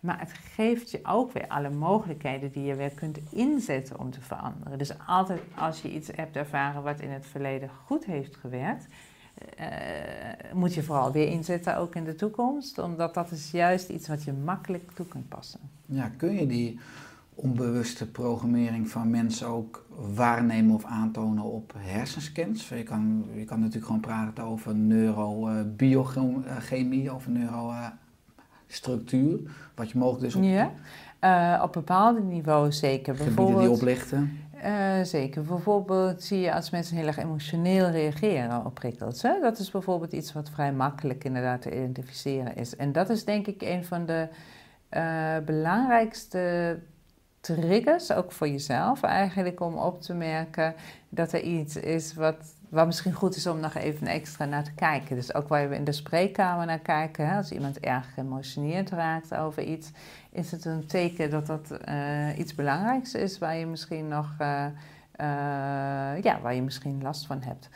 Speaker 4: Maar het geeft je ook weer alle mogelijkheden die je weer kunt inzetten om te veranderen. Dus altijd als je iets hebt ervaren wat in het verleden goed heeft gewerkt, eh, moet je vooral weer inzetten ook in de toekomst. Omdat dat is juist iets wat je makkelijk toe kunt passen.
Speaker 2: Ja, kun je die onbewuste programmering van mensen ook waarnemen of aantonen op hersenscans? Je kan, je kan natuurlijk gewoon praten over neurobiochemie, over neurostructuur. Wat je mogelijk dus op
Speaker 4: Ja, eh, op bepaalde niveaus zeker.
Speaker 2: gebieden die oplichten.
Speaker 4: Eh, zeker. Bijvoorbeeld zie je als mensen heel erg emotioneel reageren op prikkels. Hè? Dat is bijvoorbeeld iets wat vrij makkelijk inderdaad te identificeren is. En dat is denk ik een van de eh, belangrijkste triggers, ook voor jezelf eigenlijk, om op te merken dat er iets is wat, wat misschien goed is om nog even extra naar te kijken. Dus ook waar we in de spreekkamer naar kijken, hè? als iemand erg geëmotioneerd raakt over iets, is het een teken dat dat eh, iets belangrijks is waar je misschien nog, eh, eh, ja, waar je misschien last van hebt.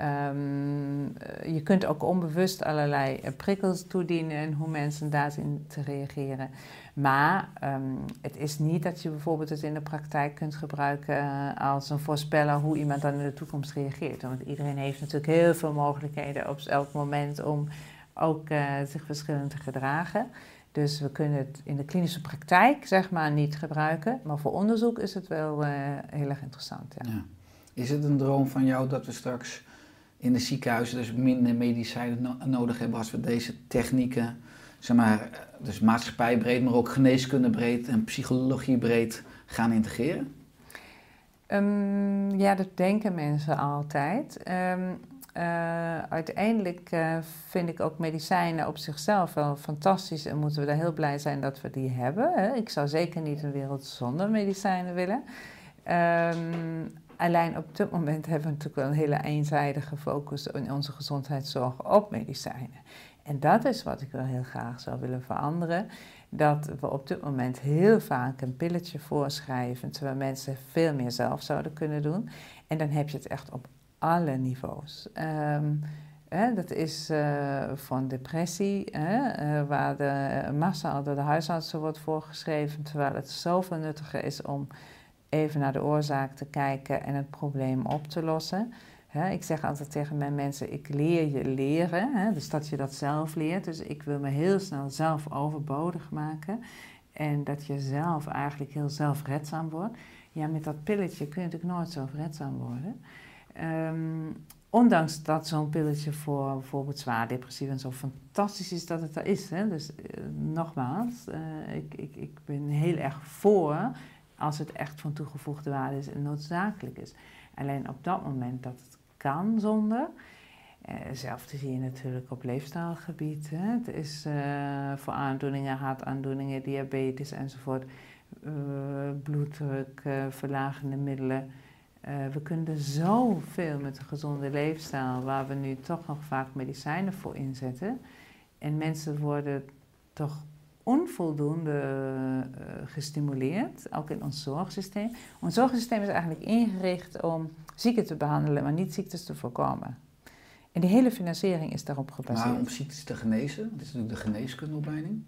Speaker 4: Ehm, eh, je kunt ook onbewust allerlei eh, prikkels toedienen en hoe mensen daarin te reageren. Maar ehm, het is niet dat je bijvoorbeeld het in de praktijk kunt gebruiken eh, als een voorspeller hoe iemand dan in de toekomst reageert. Want iedereen heeft natuurlijk heel veel mogelijkheden op elk moment om ook zich verschillend te gedragen. Dus we kunnen het in de klinische praktijk zeg maar niet gebruiken, maar voor onderzoek is het wel heel erg interessant. Ja.
Speaker 2: Is het een droom van jou dat we straks in de ziekenhuizen dus minder medicijnen no- nodig hebben als we deze technieken, zeg maar, dus maatschappijbreed, maar ook geneeskundebreed en psychologiebreed gaan integreren?
Speaker 4: Ehm, ja, dat denken mensen altijd. Ehm, eh, uiteindelijk eh, vind ik ook medicijnen op zichzelf wel fantastisch en moeten we daar heel blij zijn dat we die hebben. Hè. Ik zou zeker niet een wereld zonder medicijnen willen. Ehm, alleen op dit moment hebben we natuurlijk wel een hele eenzijdige focus in onze gezondheidszorg op medicijnen. En dat is wat ik wel heel graag zou willen veranderen. Dat we op dit moment heel vaak een pilletje voorschrijven, terwijl mensen veel meer zelf zouden kunnen doen. En dan heb je het echt op alle niveaus. Ehm, hè, dat is eh, van depressie, hè, eh, waar de massaal door de huisartsen wordt voorgeschreven, terwijl het zoveel nuttiger is om even naar de oorzaak te kijken en het probleem op te lossen. Ik zeg altijd tegen mijn mensen, ik leer je leren, dus dat je dat zelf leert. Dus ik wil me heel snel zelf overbodig maken en dat je zelf eigenlijk heel zelfredzaam wordt. Ja, met dat pilletje kun je natuurlijk nooit zelfredzaam worden. Ehm, ondanks dat zo'n pilletje voor bijvoorbeeld zwaar depressief en zo fantastisch is dat het er is. Dus eh, nogmaals, eh, ik, ik, ik ben heel erg voor als het echt van toegevoegde waarde is en noodzakelijk is. Alleen op dat moment dat het kan zonder. Eh, Hetzelfde zie je natuurlijk op leefstijlgebied. Het is eh, voor aandoeningen, hartaandoeningen, diabetes enzovoort, eh, bloeddruk, eh, verlagende middelen. Eh, we kunnen zoveel met een gezonde leefstijl, waar we nu toch nog vaak medicijnen voor inzetten. En mensen worden toch onvoldoende eh, gestimuleerd, ook in ons zorgsysteem. Ons zorgsysteem is eigenlijk ingericht om ziekten te behandelen, maar niet ziektes te voorkomen. En die hele financiering is daarop gebaseerd.
Speaker 2: Maar om ziektes te genezen, dit is natuurlijk de geneeskundeopleiding.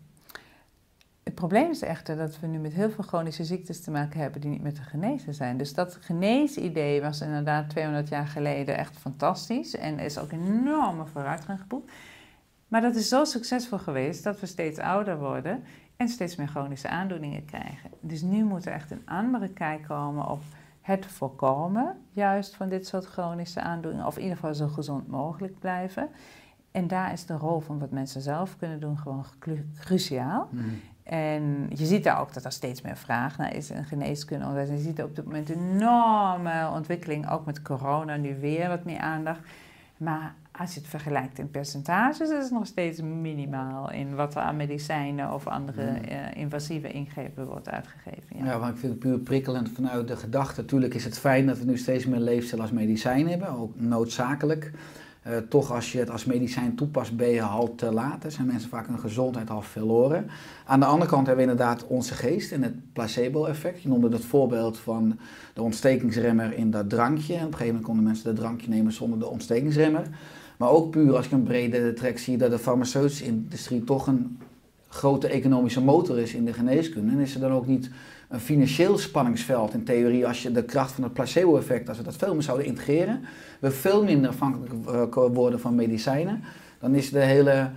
Speaker 4: Het probleem is echter dat we nu met heel veel chronische ziektes te maken hebben die niet meer te genezen zijn. Dus dat geneesidee was inderdaad 200 jaar geleden echt fantastisch en is ook enorme vooruitgang geboekt. Maar dat is zo succesvol geweest dat we steeds ouder worden en steeds meer chronische aandoeningen krijgen. Dus nu moet er echt een andere kijk komen op het voorkomen juist van dit soort chronische aandoeningen, of in ieder geval zo gezond mogelijk blijven. En daar is de rol van wat mensen zelf kunnen doen gewoon cruciaal.
Speaker 2: Mhm.
Speaker 4: En je ziet daar ook dat er steeds meer vraag naar is in geneeskunde. En je ziet op dit moment een enorme ontwikkeling, ook met corona nu weer wat meer aandacht. Maar als je het vergelijkt in percentages, is het nog steeds minimaal in wat er aan medicijnen of andere
Speaker 2: Hmm.
Speaker 4: eh, invasieve ingrepen wordt uitgegeven. Ja.
Speaker 2: Ja, maar ik vind het puur prikkelend vanuit de gedachte. Natuurlijk is het fijn dat we nu steeds meer leefstijl als medicijn hebben, ook noodzakelijk. Eh, toch als je het als medicijn toepast, ben je al te laat. Er zijn mensen vaak hun gezondheid al verloren. Aan de andere kant hebben we inderdaad onze geest en het placebo-effect. Je noemde het voorbeeld van de ontstekingsremmer in dat drankje. En op een gegeven moment konden mensen dat drankje nemen zonder de ontstekingsremmer. Maar ook puur als ik een brede trek zie dat de farmaceutische industrie toch een grote economische motor is in de geneeskunde. En is er dan ook niet een financieel spanningsveld in theorie als je de kracht van het placebo-effect, als we dat veel meer zouden integreren, we veel minder afhankelijk eh, worden van medicijnen, dan is de hele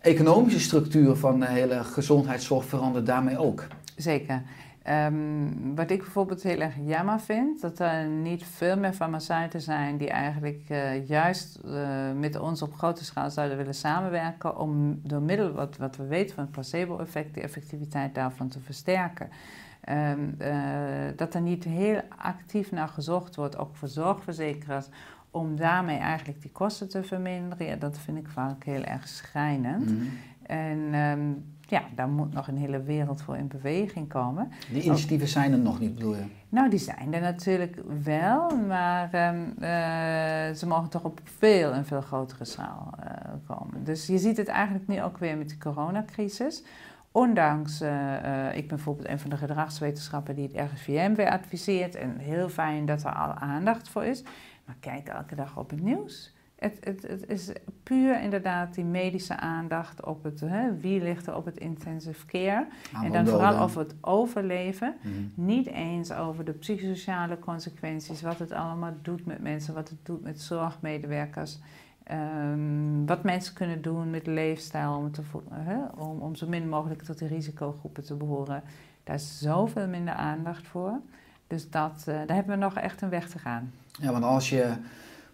Speaker 2: economische structuur van de hele gezondheidszorg verandert daarmee ook.
Speaker 4: Zeker. Ehm, wat ik bijvoorbeeld heel erg jammer vind, dat er niet veel meer farmaceuten zijn die eigenlijk eh, juist eh, met ons op grote schaal zouden willen samenwerken om door middel wat, wat we weten van het placebo-effect, de effectiviteit daarvan te versterken. Ehm, eh, dat er niet heel actief naar gezocht wordt, ook voor zorgverzekeraars, om daarmee eigenlijk die kosten te verminderen. Ja, dat vind ik vaak heel erg schrijnend.
Speaker 2: Mhm.
Speaker 4: En ehm, ja, daar moet nog een hele wereld voor in beweging komen.
Speaker 2: Die initiatieven zijn er nog niet, bedoel je?
Speaker 4: Nou, die zijn er natuurlijk wel, maar ehm, eh, ze mogen toch op veel en veel grotere schaal eh, komen. Dus je ziet het eigenlijk nu ook weer met de coronacrisis. Ondanks, eh, ik ben bijvoorbeeld een van de gedragswetenschappen die het RIVM weer adviseert. En heel fijn dat er al aandacht voor is. Maar kijk elke dag op het nieuws. Het, het, het is puur inderdaad die medische aandacht op het, hè, wie ligt er op het intensive care. en dan vooral over het overleven.
Speaker 2: Mhm.
Speaker 4: Niet eens over de psychosociale consequenties, wat het allemaal doet met mensen, wat het doet met zorgmedewerkers. ehm, wat mensen kunnen doen met leefstijl om, te, hè, om, om zo min mogelijk tot de risicogroepen te behoren. Daar is zoveel minder aandacht voor. Dus dat, eh, daar hebben we nog echt een weg te gaan.
Speaker 2: Ja, want als je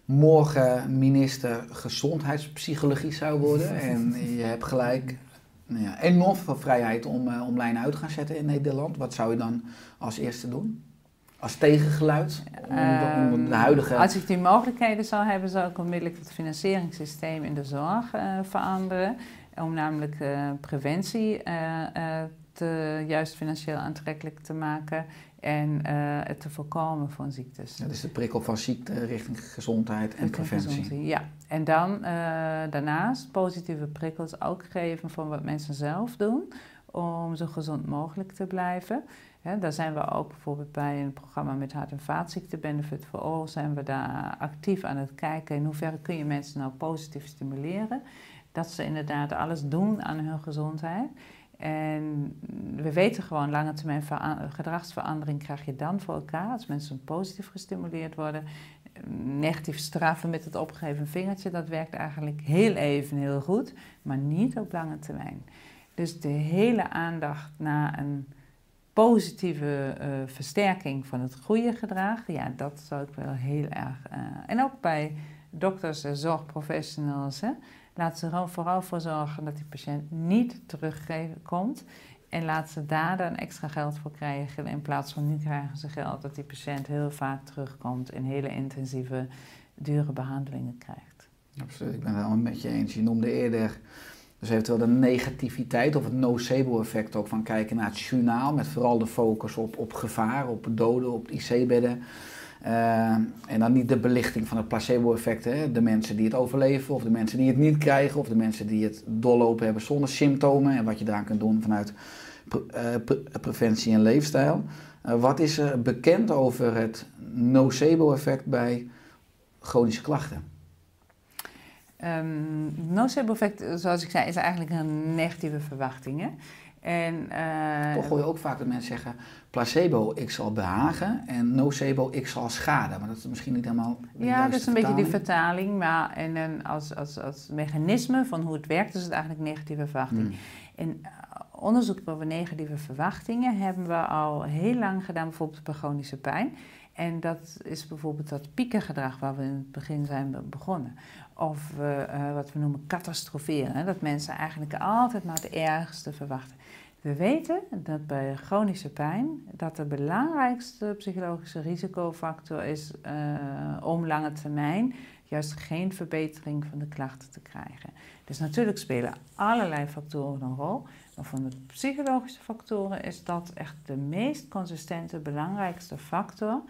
Speaker 2: morgen minister gezondheidspsychologie zou worden en je hebt gelijk nou ja, enorm veel vrijheid om, eh, om lijnen uit te gaan zetten in Nederland, wat zou je dan als eerste doen? Als tegengeluid? Om, de- om de huidige...
Speaker 4: Ehm, Als ik die mogelijkheden zou hebben, zou ik onmiddellijk het financieringssysteem in de zorg eh, veranderen. Om namelijk eh, preventie te, juist financieel aantrekkelijk te maken en eh, het te voorkomen van ziektes.
Speaker 2: Ja, dus de prikkel van ziekte richting gezondheid en preventie.
Speaker 4: gezondheid, Ja, en dan eh, daarnaast positieve prikkels ook geven van wat mensen zelf doen om zo gezond mogelijk te blijven. Daar zijn we ook bijvoorbeeld bij een programma met hart- en vaatziekten, Benefit for All, zijn we daar actief aan het kijken in hoeverre kun je mensen nou positief stimuleren. Dat ze inderdaad alles doen aan hun gezondheid. En we weten gewoon, lange termijn vera- gedragsverandering krijg je dan voor elkaar als mensen positief gestimuleerd worden negatief straffen met het opgegeven vingertje, dat werkt eigenlijk heel even heel goed, maar niet op lange termijn. Dus de hele aandacht naar een positieve eh, versterking van het goede gedrag, ja, dat zou ik wel heel erg. eh, en ook bij dokters en zorgprofessionals, hè, laat ze er vooral voor zorgen dat die patiënt niet terugkomt. En laat ze daar dan extra geld voor krijgen. In plaats van nu krijgen ze geld dat die patiënt heel vaak terugkomt en hele intensieve, dure behandelingen krijgt.
Speaker 2: Absoluut, ik ben het helemaal met je eens. Je noemde eerder dus eventueel de negativiteit of het nocebo-effect ook van kijken naar het journaal. Met vooral de focus op, op gevaar, op doden, op IC-bedden. Uh, en dan niet de belichting van het placebo-effect. De mensen die het overleven, of de mensen die het niet krijgen, of de mensen die het doorlopen hebben zonder symptomen. En wat je daaraan kunt doen vanuit pre preventie en leefstijl. Uh, wat is er bekend over het nocebo-effect bij chronische klachten?
Speaker 4: Um, nocebo-effect, zoals ik zei, is eigenlijk een negatieve verwachting. Hè? En, eh,
Speaker 2: Toch hoor je ook vaak dat mensen zeggen, placebo, ik zal behagen en nocebo, ik zal schaden. Maar dat is misschien niet helemaal de
Speaker 4: Ja, dat is een beetje die
Speaker 2: vertaling.
Speaker 4: Maar en dan als, als, als mechanisme van hoe het werkt, is het eigenlijk negatieve verwachting.
Speaker 2: Hmm.
Speaker 4: In eh, onderzoek over negatieve verwachtingen hebben we al heel lang gedaan, bijvoorbeeld bij chronische pijn. En dat is bijvoorbeeld dat piekengedrag waar we in het begin zijn be- begonnen. Of eh, wat we noemen catastroferen. Dat mensen eigenlijk altijd maar het ergste verwachten. We weten dat bij chronische pijn dat de belangrijkste psychologische risicofactor is eh, om lange termijn juist geen verbetering van de klachten te krijgen. Dus natuurlijk spelen allerlei factoren een rol, maar van de psychologische factoren is dat echt de meest consistente, belangrijkste factor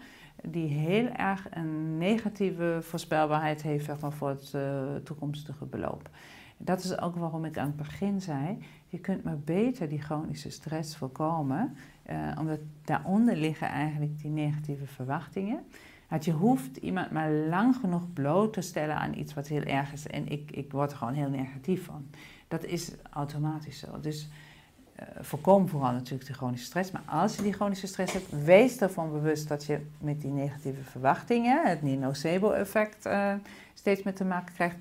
Speaker 4: die heel erg een negatieve voorspelbaarheid heeft zeg voor het eh, toekomstige beloop. Dat is ook waarom ik aan het begin zei, je kunt maar beter die chronische stress voorkomen, eh, omdat daaronder liggen eigenlijk die negatieve verwachtingen. Want je hoeft iemand maar lang genoeg bloot te stellen aan iets wat heel erg is. En ik, ik word er gewoon heel negatief van. Dat is automatisch zo. Dus eh, voorkom vooral natuurlijk de chronische stress. Maar als je die chronische stress hebt, wees ervan bewust dat je met die negatieve verwachtingen, het nocebo-effect, eh, steeds meer te maken krijgt.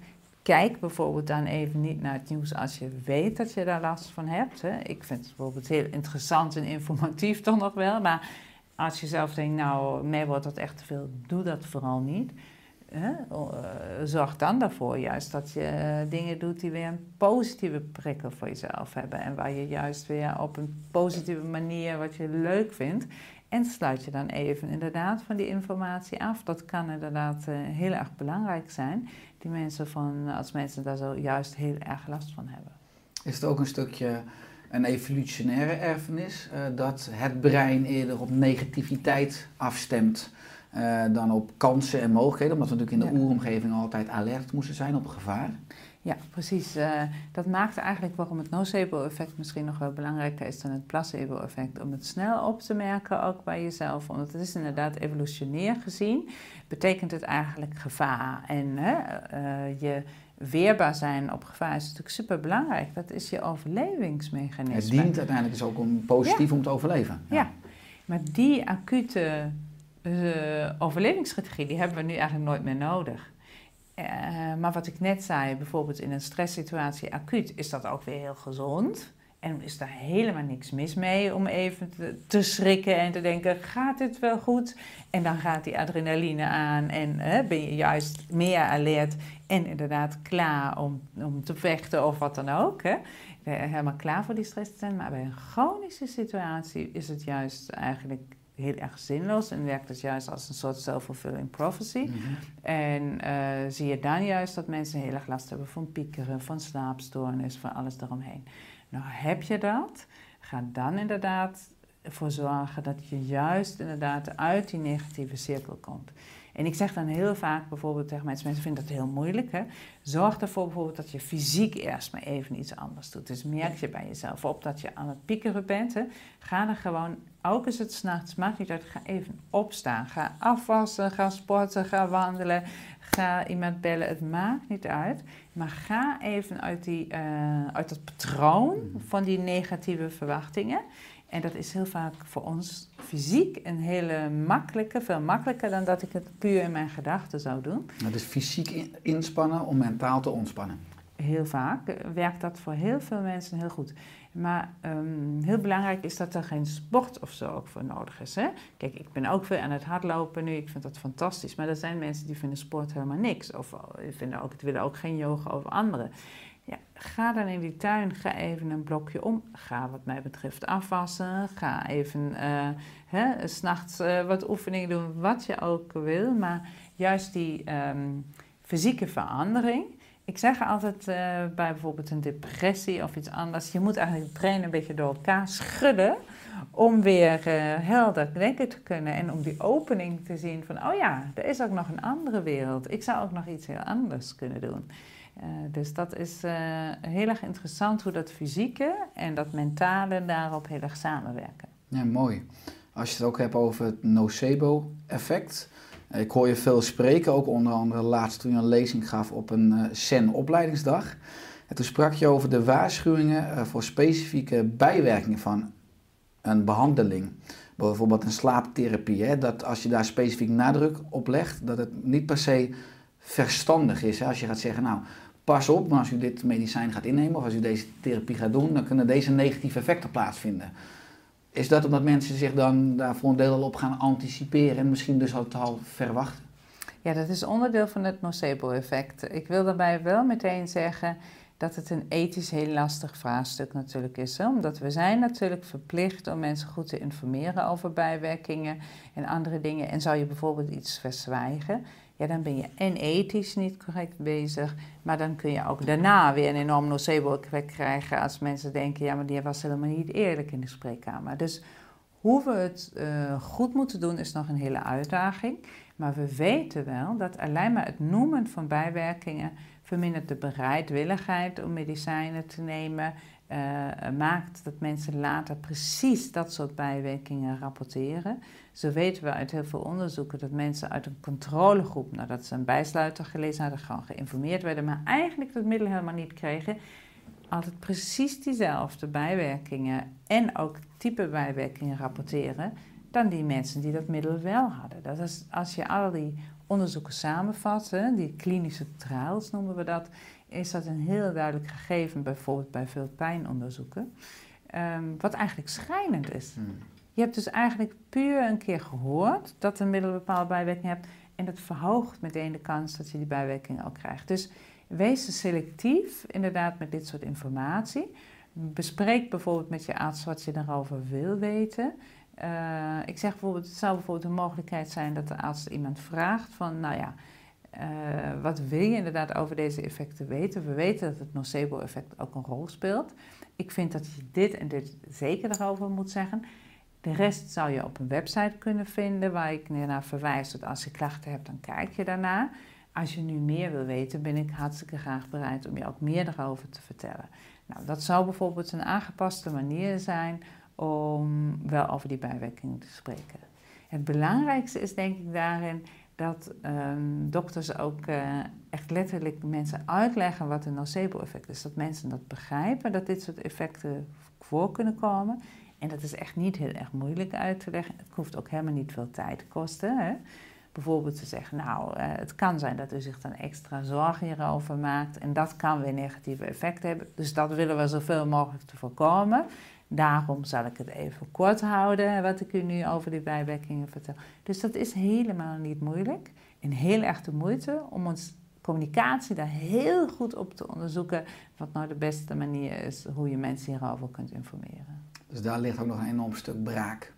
Speaker 4: Kijk bijvoorbeeld dan even niet naar het nieuws als je weet dat je daar last van hebt. Hè. Ik vind het bijvoorbeeld heel interessant en informatief toch nog wel. Maar als je zelf denkt, nou, mij wordt dat echt te veel, doe dat vooral niet. Hè? Eh, zorg dan daarvoor juist dat je eh, dingen doet die weer een positieve prikkel voor jezelf hebben. En waar je juist weer op een positieve manier wat je leuk vindt. En sluit je dan even inderdaad van die informatie af. Dat kan inderdaad eh, heel erg belangrijk zijn. Die mensen van, als mensen daar zo juist heel erg last van hebben.
Speaker 2: Is het ook een stukje een evolutionaire erfenis, eh, dat het brein eerder op negativiteit afstemt eh, dan op kansen en mogelijkheden, omdat we natuurlijk in de
Speaker 4: Ja.
Speaker 2: oeromgeving altijd alert moesten zijn op gevaar.
Speaker 4: Ja, precies. Eh, dat maakt eigenlijk waarom het nocebo-effect misschien nog wel belangrijker is dan het placebo-effect. Om het snel op te merken, ook bij jezelf. Want het is inderdaad evolutionair gezien, betekent het eigenlijk gevaar. En hè, eh, je weerbaar zijn op gevaar is natuurlijk super belangrijk. Dat is je overlevingsmechanisme.
Speaker 2: Het dient uiteindelijk dus ook om positief om te overleven.
Speaker 4: Ja, maar die acute eh, overlevingsstrategie, die hebben we nu eigenlijk nooit meer nodig. Eh, maar wat ik net zei, bijvoorbeeld in een stresssituatie acuut, is dat ook weer heel gezond. En is daar helemaal niks mis mee om even te, schrikken en te denken, gaat dit wel goed? En dan gaat die adrenaline aan en ben je juist meer alert en inderdaad klaar om, om te vechten of wat dan ook. Hè? Eh, helemaal klaar voor die stress te zijn. Maar bij een chronische situatie is het juist eigenlijk heel erg zinloos en werkt het juist als een soort self-fulfilling prophecy.
Speaker 2: Mhm.
Speaker 4: En eh, zie je dan juist dat mensen heel erg last hebben van piekeren, van slaapstoornis, van alles eromheen. Nou, heb je dat? Ga dan inderdaad ervoor zorgen dat je juist inderdaad uit die negatieve cirkel komt. En ik zeg dan heel vaak bijvoorbeeld tegen mensen, mensen vinden dat heel moeilijk. Hè? Zorg ervoor bijvoorbeeld dat je fysiek eerst maar even iets anders doet. Dus merk je bij jezelf op dat je aan het piekeren bent. Hè? Ga dan gewoon, ook is het s'nachts, maakt niet uit, ga even opstaan. Ga afwassen, ga sporten, ga wandelen, ga iemand bellen. Het maakt niet uit. Maar ga even uit, die, eh, uit dat patroon van die negatieve verwachtingen. En dat is heel vaak voor ons fysiek een hele makkelijke, veel makkelijker dan dat ik het puur in mijn gedachten zou doen.
Speaker 2: Het is fysiek in- inspannen om mentaal te ontspannen.
Speaker 4: Heel vaak eh, werkt dat voor heel veel mensen heel goed. Maar ehm, heel belangrijk is dat er geen sport of zo ook voor nodig is. Hè? Kijk, ik ben ook veel aan het hardlopen nu. Ik vind dat fantastisch. Maar er zijn mensen die vinden sport helemaal niks. Of eh, vinden ook, willen ook geen yoga of andere. Ja, ga dan in die tuin, ga even een blokje om. Ga wat mij betreft afwassen. Ga even uh, s'nachts uh, wat oefeningen doen, wat je ook wil. Maar juist die um, fysieke verandering. Ik zeg altijd uh, bij bijvoorbeeld een depressie of iets anders. Je moet eigenlijk het brein een beetje door elkaar schudden. Om weer helder denken te kunnen. En om die opening te zien van, oh ja, er is ook nog een andere wereld. Ik zou ook nog iets heel anders kunnen doen. Uh, dus dat is heel erg interessant hoe dat fysieke en dat mentale daarop heel erg samenwerken.
Speaker 2: Ja, mooi. Als je het ook hebt over het nocebo-effect. Ik hoor je veel spreken, ook onder andere laatst toen je een lezing gaf op een uh, CEN-opleidingsdag. En toen sprak je over de waarschuwingen eh, voor specifieke bijwerkingen van een behandeling. Bijvoorbeeld een slaaptherapie. Hè? Dat als je daar specifiek nadruk op legt, dat het niet per se verstandig is. Als je gaat zeggen, nou, pas op, maar als u dit medicijn gaat innemen of als u deze therapie gaat doen, dan kunnen deze negatieve effecten plaatsvinden. Is dat omdat mensen zich dan daar voor een deel al op gaan anticiperen en misschien dus al, al verwachten?
Speaker 4: Ja, dat is onderdeel van het nocebo-effect. Ik wil daarbij wel meteen zeggen dat het een ethisch heel lastig vraagstuk natuurlijk is. Hè? Omdat we zijn natuurlijk verplicht om mensen goed te informeren over bijwerkingen en andere dingen. En zou je bijvoorbeeld iets verzwijgen, ja, dan ben je en ethisch niet correct bezig, maar dan kun je ook daarna weer een enorm nocebo-effect krijgen als mensen denken, ja, maar die was helemaal niet eerlijk in de spreekkamer. Dus hoe we het uh, goed moeten doen is nog een hele uitdaging. Maar we weten wel dat alleen maar het noemen van bijwerkingen vermindert de bereidwilligheid om medicijnen te nemen, uh, maakt dat mensen later precies dat soort bijwerkingen rapporteren. Zo weten we uit heel veel onderzoeken dat mensen uit een controlegroep, nadat ze een bijsluiter gelezen hadden, gewoon geïnformeerd werden, maar eigenlijk dat middel helemaal niet kregen, altijd precies diezelfde bijwerkingen en ook type bijwerkingen rapporteren dan die mensen die dat middel wel hadden. Dat is, als je al die onderzoeken samenvat, die klinische trials noemen we dat, is dat een heel duidelijk gegeven, bijvoorbeeld bij veel pijnonderzoeken, um, wat eigenlijk schrijnend is. Hmm. Je hebt dus eigenlijk puur een keer gehoord dat een middel een bepaalde bijwerking hebt en dat verhoogt meteen de kans dat je die bijwerking ook krijgt. Dus wees selectief inderdaad met dit soort informatie. Bespreek bijvoorbeeld met je arts wat je daarover wil weten. Uh, ik zeg bijvoorbeeld, het zou bijvoorbeeld een mogelijkheid zijn dat de arts iemand vraagt van, nou ja, uh, wat wil je inderdaad over deze effecten weten? We weten dat het nocebo-effect ook een rol speelt. Ik vind dat je dit en dit zeker erover moet zeggen. De rest zou je op een website kunnen vinden waar ik naar verwijs. Dat als je klachten hebt, dan kijk je daarna. Als je nu meer wil weten, ben ik hartstikke graag bereid om je ook meer erover te vertellen. Nou, dat zou bijvoorbeeld een aangepaste manier zijn om wel over die bijwerkingen te spreken. Het belangrijkste is denk ik daarin dat um, dokters ook uh, echt letterlijk mensen uitleggen wat een nocebo-effect is. Dat mensen dat begrijpen, dat dit soort effecten voor kunnen komen. En dat is echt niet heel erg moeilijk uit te leggen. Het hoeft ook helemaal niet veel tijd te kosten. Hè? Bijvoorbeeld te zeggen, nou, uh, het kan zijn dat u zich dan extra zorgen hierover maakt. En dat kan weer negatieve effecten hebben. Dus dat willen we zoveel mogelijk te voorkomen. Daarom zal ik het even kort houden, wat ik u nu over die bijwerkingen vertel. Dus dat is helemaal niet moeilijk en heel erg de moeite om ons communicatie daar heel goed op te onderzoeken. Wat nou de beste manier is hoe je mensen hierover kunt informeren.
Speaker 2: Dus daar ligt ook nog een enorm stuk braak.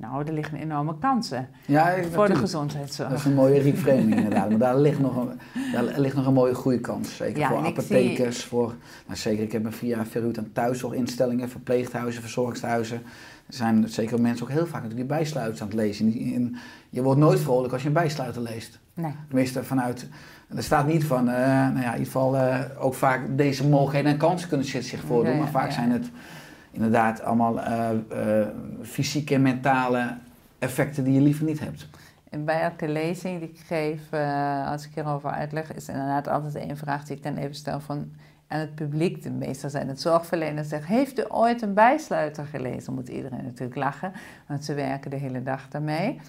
Speaker 4: Nou, er liggen enorme kansen ja, voor de gezondheidszorg.
Speaker 2: Dat is een mooie reframing inderdaad. Maar daar ligt nog een, daar ligt nog een mooie groeikans. Zeker voor apothekers, voor... Nou, zeker, ik heb me via verhuurd aan thuiszorginstellingen, verpleeghuizen, verzorgingstehuizen. Er zijn zeker mensen ook heel vaak natuurlijk die bijsluiters aan het lezen. je wordt nooit vrolijk als je een bijsluiter leest.
Speaker 4: Nee.
Speaker 2: Tenminste, vanuit... Er staat niet van, uh, nou ja, in ieder geval uh, ook vaak deze mogelijkheden en kansen kunnen zich voordoen. maar vaak zijn het inderdaad allemaal uh, uh, fysieke en mentale effecten die je liever niet hebt.
Speaker 4: En bij elke lezing die ik geef, uh, als ik hierover uitleg, is inderdaad altijd één vraag die ik dan even stel van aan het publiek. De meestal zijn het zorgverleners zeggen, heeft u ooit een bijsluiter gelezen? Moet iedereen natuurlijk lachen, want ze werken de hele dag daarmee.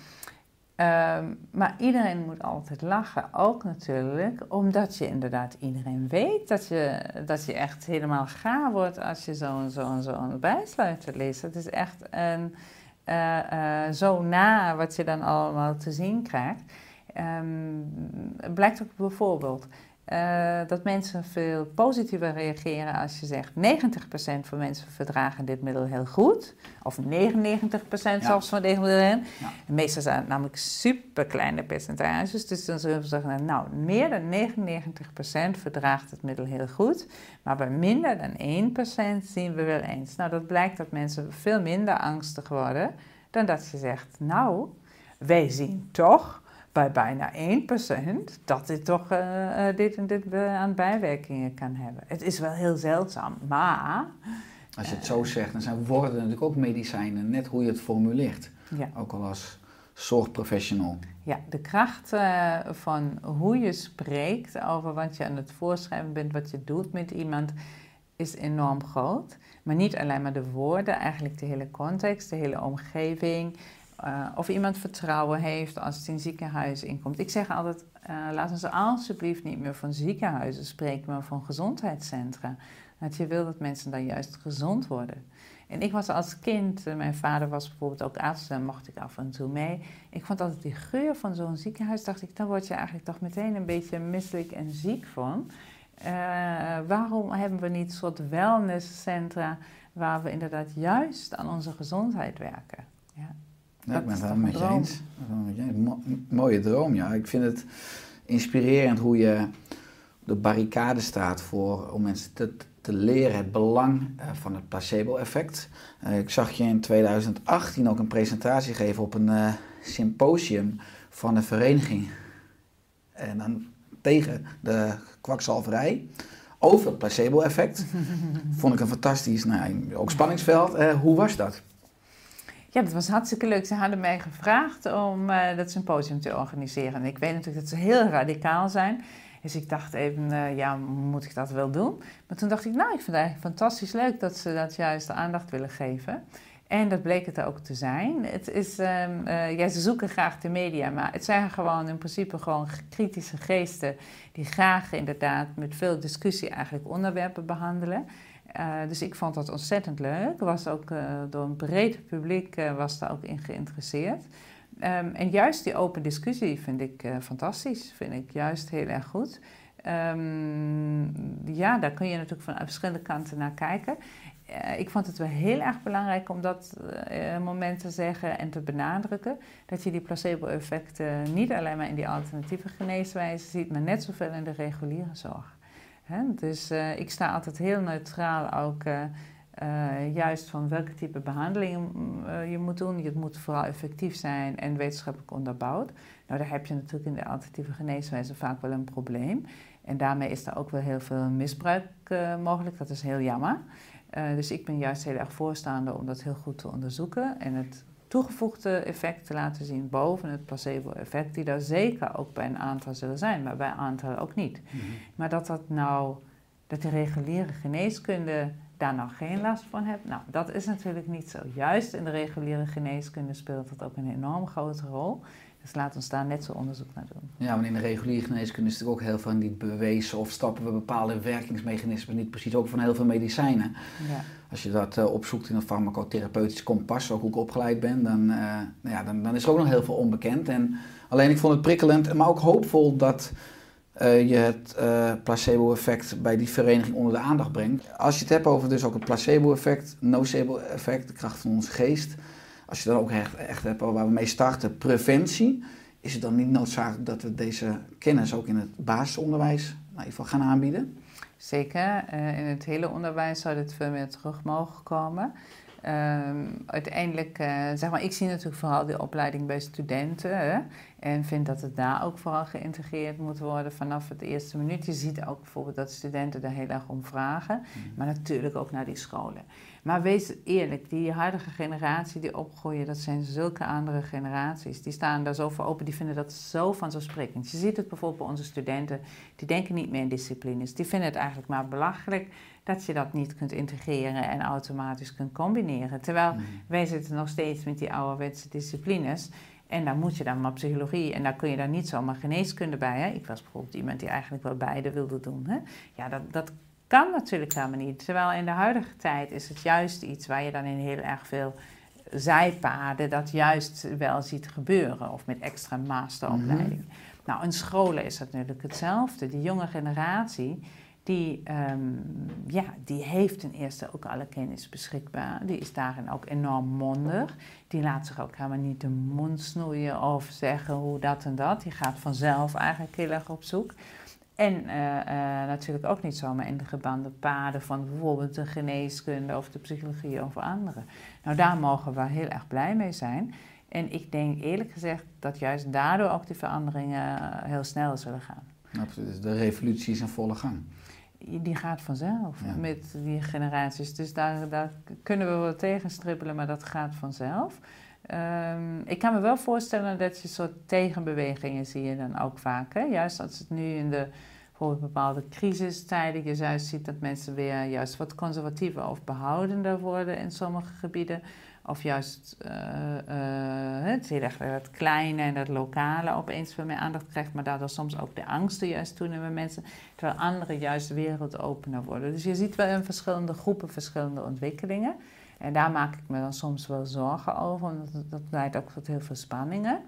Speaker 4: Um, maar iedereen moet altijd lachen, ook natuurlijk, omdat je inderdaad iedereen weet dat je, dat je echt helemaal gaar wordt als je zo'n zo'n zo'n bijsluiter leest. Het is echt een, uh, uh, zo na wat je dan allemaal te zien krijgt. Um, blijkt ook bijvoorbeeld uh, dat mensen veel positiever reageren als je zegt 90% van mensen verdragen dit middel heel goed. Of 99% zelfs van deze middelen. Ja. Meestal zijn het namelijk super kleine percentages. Dus dan zullen we zeggen, nou, meer dan 99% verdraagt het middel heel goed. Maar bij minder dan 1% zien we wel eens. Nou, dat blijkt dat mensen veel minder angstig worden dan dat je zegt, nou, wij zien toch bij bijna 1% dat dit toch uh, dit en dit aan bijwerkingen kan hebben. Het is wel heel zeldzaam, maar...
Speaker 2: Als je het zo zegt, dan zijn woorden natuurlijk ook medicijnen, net hoe je het formuleert. Ja. Ook al als zorgprofessional?
Speaker 4: Ja, de kracht eh, van hoe je spreekt over wat je aan het voorschrijven bent, wat je doet met iemand, is enorm groot. Maar niet alleen maar de woorden, eigenlijk de hele context, de hele omgeving. Uh, of iemand vertrouwen heeft als het in ziekenhuis inkomt. Ik zeg altijd, uh, laten ze alsjeblieft niet meer van ziekenhuizen spreken, maar van gezondheidscentra. Dat je wil dat mensen dan juist gezond worden. En ik was als kind, eh, mijn vader was bijvoorbeeld ook arts, daar mocht ik af en toe mee. Ik vond altijd die geur van zo'n ziekenhuis, dacht ik, dan word je eigenlijk toch meteen een beetje misselijk en ziek van. Waarom hebben we niet een soort wellnesscentra waar we inderdaad juist aan onze gezondheid werken?
Speaker 2: Ja, ik ben het helemaal met je eens. mooie droom, ja. Ik vind het inspirerend hoe je op de barricade staat voor, om mensen te, te leren het belang uh, van het placebo-effect. Uh, ik zag je in 2018 ook een presentatie geven op een uh, symposium van een vereniging. En dan tegen de kwakzalverij over het placebo-effect. Vond ik een fantastisch, nou, ook spanningsveld. hoe was dat?
Speaker 4: Ja, dat was hartstikke leuk. Ze hadden mij gevraagd om dat symposium te organiseren. En ik weet natuurlijk dat ze heel radicaal zijn. Dus ik dacht even, uh, ja, moet ik dat wel doen? Maar toen dacht ik, nou, ik vind het eigenlijk fantastisch leuk dat ze dat juist de aandacht willen geven. En dat bleek het ook te zijn. Het is, um, uh, ja, ze zoeken graag de media, maar het zijn gewoon in principe gewoon kritische geesten die graag inderdaad met veel discussie eigenlijk onderwerpen behandelen. Uh, dus ik vond dat ontzettend leuk. Was ook door een breed publiek was daar ook in geïnteresseerd. Um, en juist die open discussie vind ik fantastisch, vind ik juist heel erg goed. Um, ja, daar kun je natuurlijk van verschillende kanten naar kijken. Ik vond het wel heel erg belangrijk om dat moment te zeggen en te benadrukken. Dat je die placebo-effecten niet alleen maar in die alternatieve geneeswijze ziet, maar net zoveel in de reguliere zorg. Hè? Dus ik sta altijd heel neutraal ook uh, juist van welke type behandeling uh, je moet doen. Het moet vooral effectief zijn en wetenschappelijk onderbouwd. Nou, daar heb je natuurlijk in de alternatieve geneeswijze vaak wel een probleem. En daarmee is er ook wel heel veel misbruik mogelijk. Dat is heel jammer. dus ik ben juist heel erg voorstander om dat heel goed te onderzoeken en het toegevoegde effect te laten zien boven het placebo-effect, die daar zeker ook bij een aantal zullen zijn, maar bij een aantal ook niet. Mm -hmm. Maar dat dat nou, dat de reguliere geneeskunde daar nog geen last van hebt. Nou, dat is natuurlijk niet zo. Juist in de reguliere geneeskunde speelt dat ook een enorm grote rol. Dus laat ons daar net zo onderzoek naar doen.
Speaker 2: Ja, maar in de reguliere geneeskunde is natuurlijk ook heel veel niet bewezen of stappen we bepaalde werkingsmechanismen niet precies ook van heel veel medicijnen. Ja. Als je dat uh, opzoekt in een farmacotherapeutisch kompas, zoals ik opgeleid ben, dan, uh, nou ja, dan, dan is er ook nog heel veel onbekend. En alleen ik vond het prikkelend, maar ook hoopvol dat uh, je het placebo-effect bij die vereniging onder de aandacht brengt. Als je het hebt over dus ook het placebo-effect, nocebo-effect, de kracht van onze geest. Als je dan ook echt, echt hebt waar we mee starten, preventie. Is het dan niet noodzakelijk dat we deze kennis ook in het basisonderwijs nou, in ieder geval gaan aanbieden?
Speaker 4: Zeker. Uh, in het hele onderwijs zou dit veel meer terug mogen komen. Um, uiteindelijk, uh, zeg maar, ik zie natuurlijk vooral die opleiding bij studenten. Hè, en vind dat het daar ook vooral geïntegreerd moet worden vanaf het eerste minuut. Je ziet ook bijvoorbeeld dat studenten daar heel erg om vragen. Mm. Maar natuurlijk ook naar die scholen. Maar wees eerlijk, die huidige generatie die opgroeien, dat zijn zulke andere generaties. Die staan daar zo voor open, die vinden dat zo vanzelfsprekend. Je ziet het bijvoorbeeld bij onze studenten, die denken niet meer in disciplines. Die vinden het eigenlijk maar belachelijk dat je dat niet kunt integreren en automatisch kunt combineren. Terwijl mm. wij zitten nog steeds met die ouderwetse disciplines. En dan moet je dan maar psychologie en daar kun je dan niet zomaar geneeskunde bij. Hè? Ik was bijvoorbeeld iemand die eigenlijk wel beide wilde doen. Hè? Ja, dat, dat kan natuurlijk helemaal niet. Terwijl in de huidige tijd is het juist iets waar je dan in heel erg veel zijpaden dat juist wel ziet gebeuren. Of met extra masteropleiding. Mm Nou, in scholen is dat natuurlijk hetzelfde. Die jonge generatie die, um, ja, die heeft ten eerste ook alle kennis beschikbaar. Die is daarin ook enorm mondig. Die laat zich ook helemaal niet de mond snoeien of zeggen hoe dat en dat. Die gaat vanzelf eigenlijk heel erg op zoek. En uh, uh, natuurlijk ook niet zomaar in de gebande paden van bijvoorbeeld de geneeskunde of de psychologie of andere. Nou, daar mogen we heel erg blij mee zijn. En ik denk eerlijk gezegd dat juist daardoor ook die veranderingen heel snel zullen gaan.
Speaker 2: Absoluut, de revolutie is in volle gang
Speaker 4: die gaat vanzelf met die generaties. Dus daar, daar kunnen we wel tegen strippelen, maar dat gaat vanzelf. Ehm, ik kan me wel voorstellen dat je soort tegenbewegingen zie je dan ook vaak. Hè? Juist als het nu in de bijvoorbeeld bepaalde crisistijden je ziet dat mensen weer juist wat conservatiever of behoudender worden in sommige gebieden. Of juist uh, uh, het heel dat kleine en dat lokale opeens veel meer aandacht krijgt, maar daardoor soms ook de angsten juist toenemen bij mensen, terwijl anderen juist wereldopener worden. Dus je ziet wel in verschillende groepen verschillende ontwikkelingen. En daar maak ik me dan soms wel zorgen over, want dat, leidt ook tot heel veel spanningen.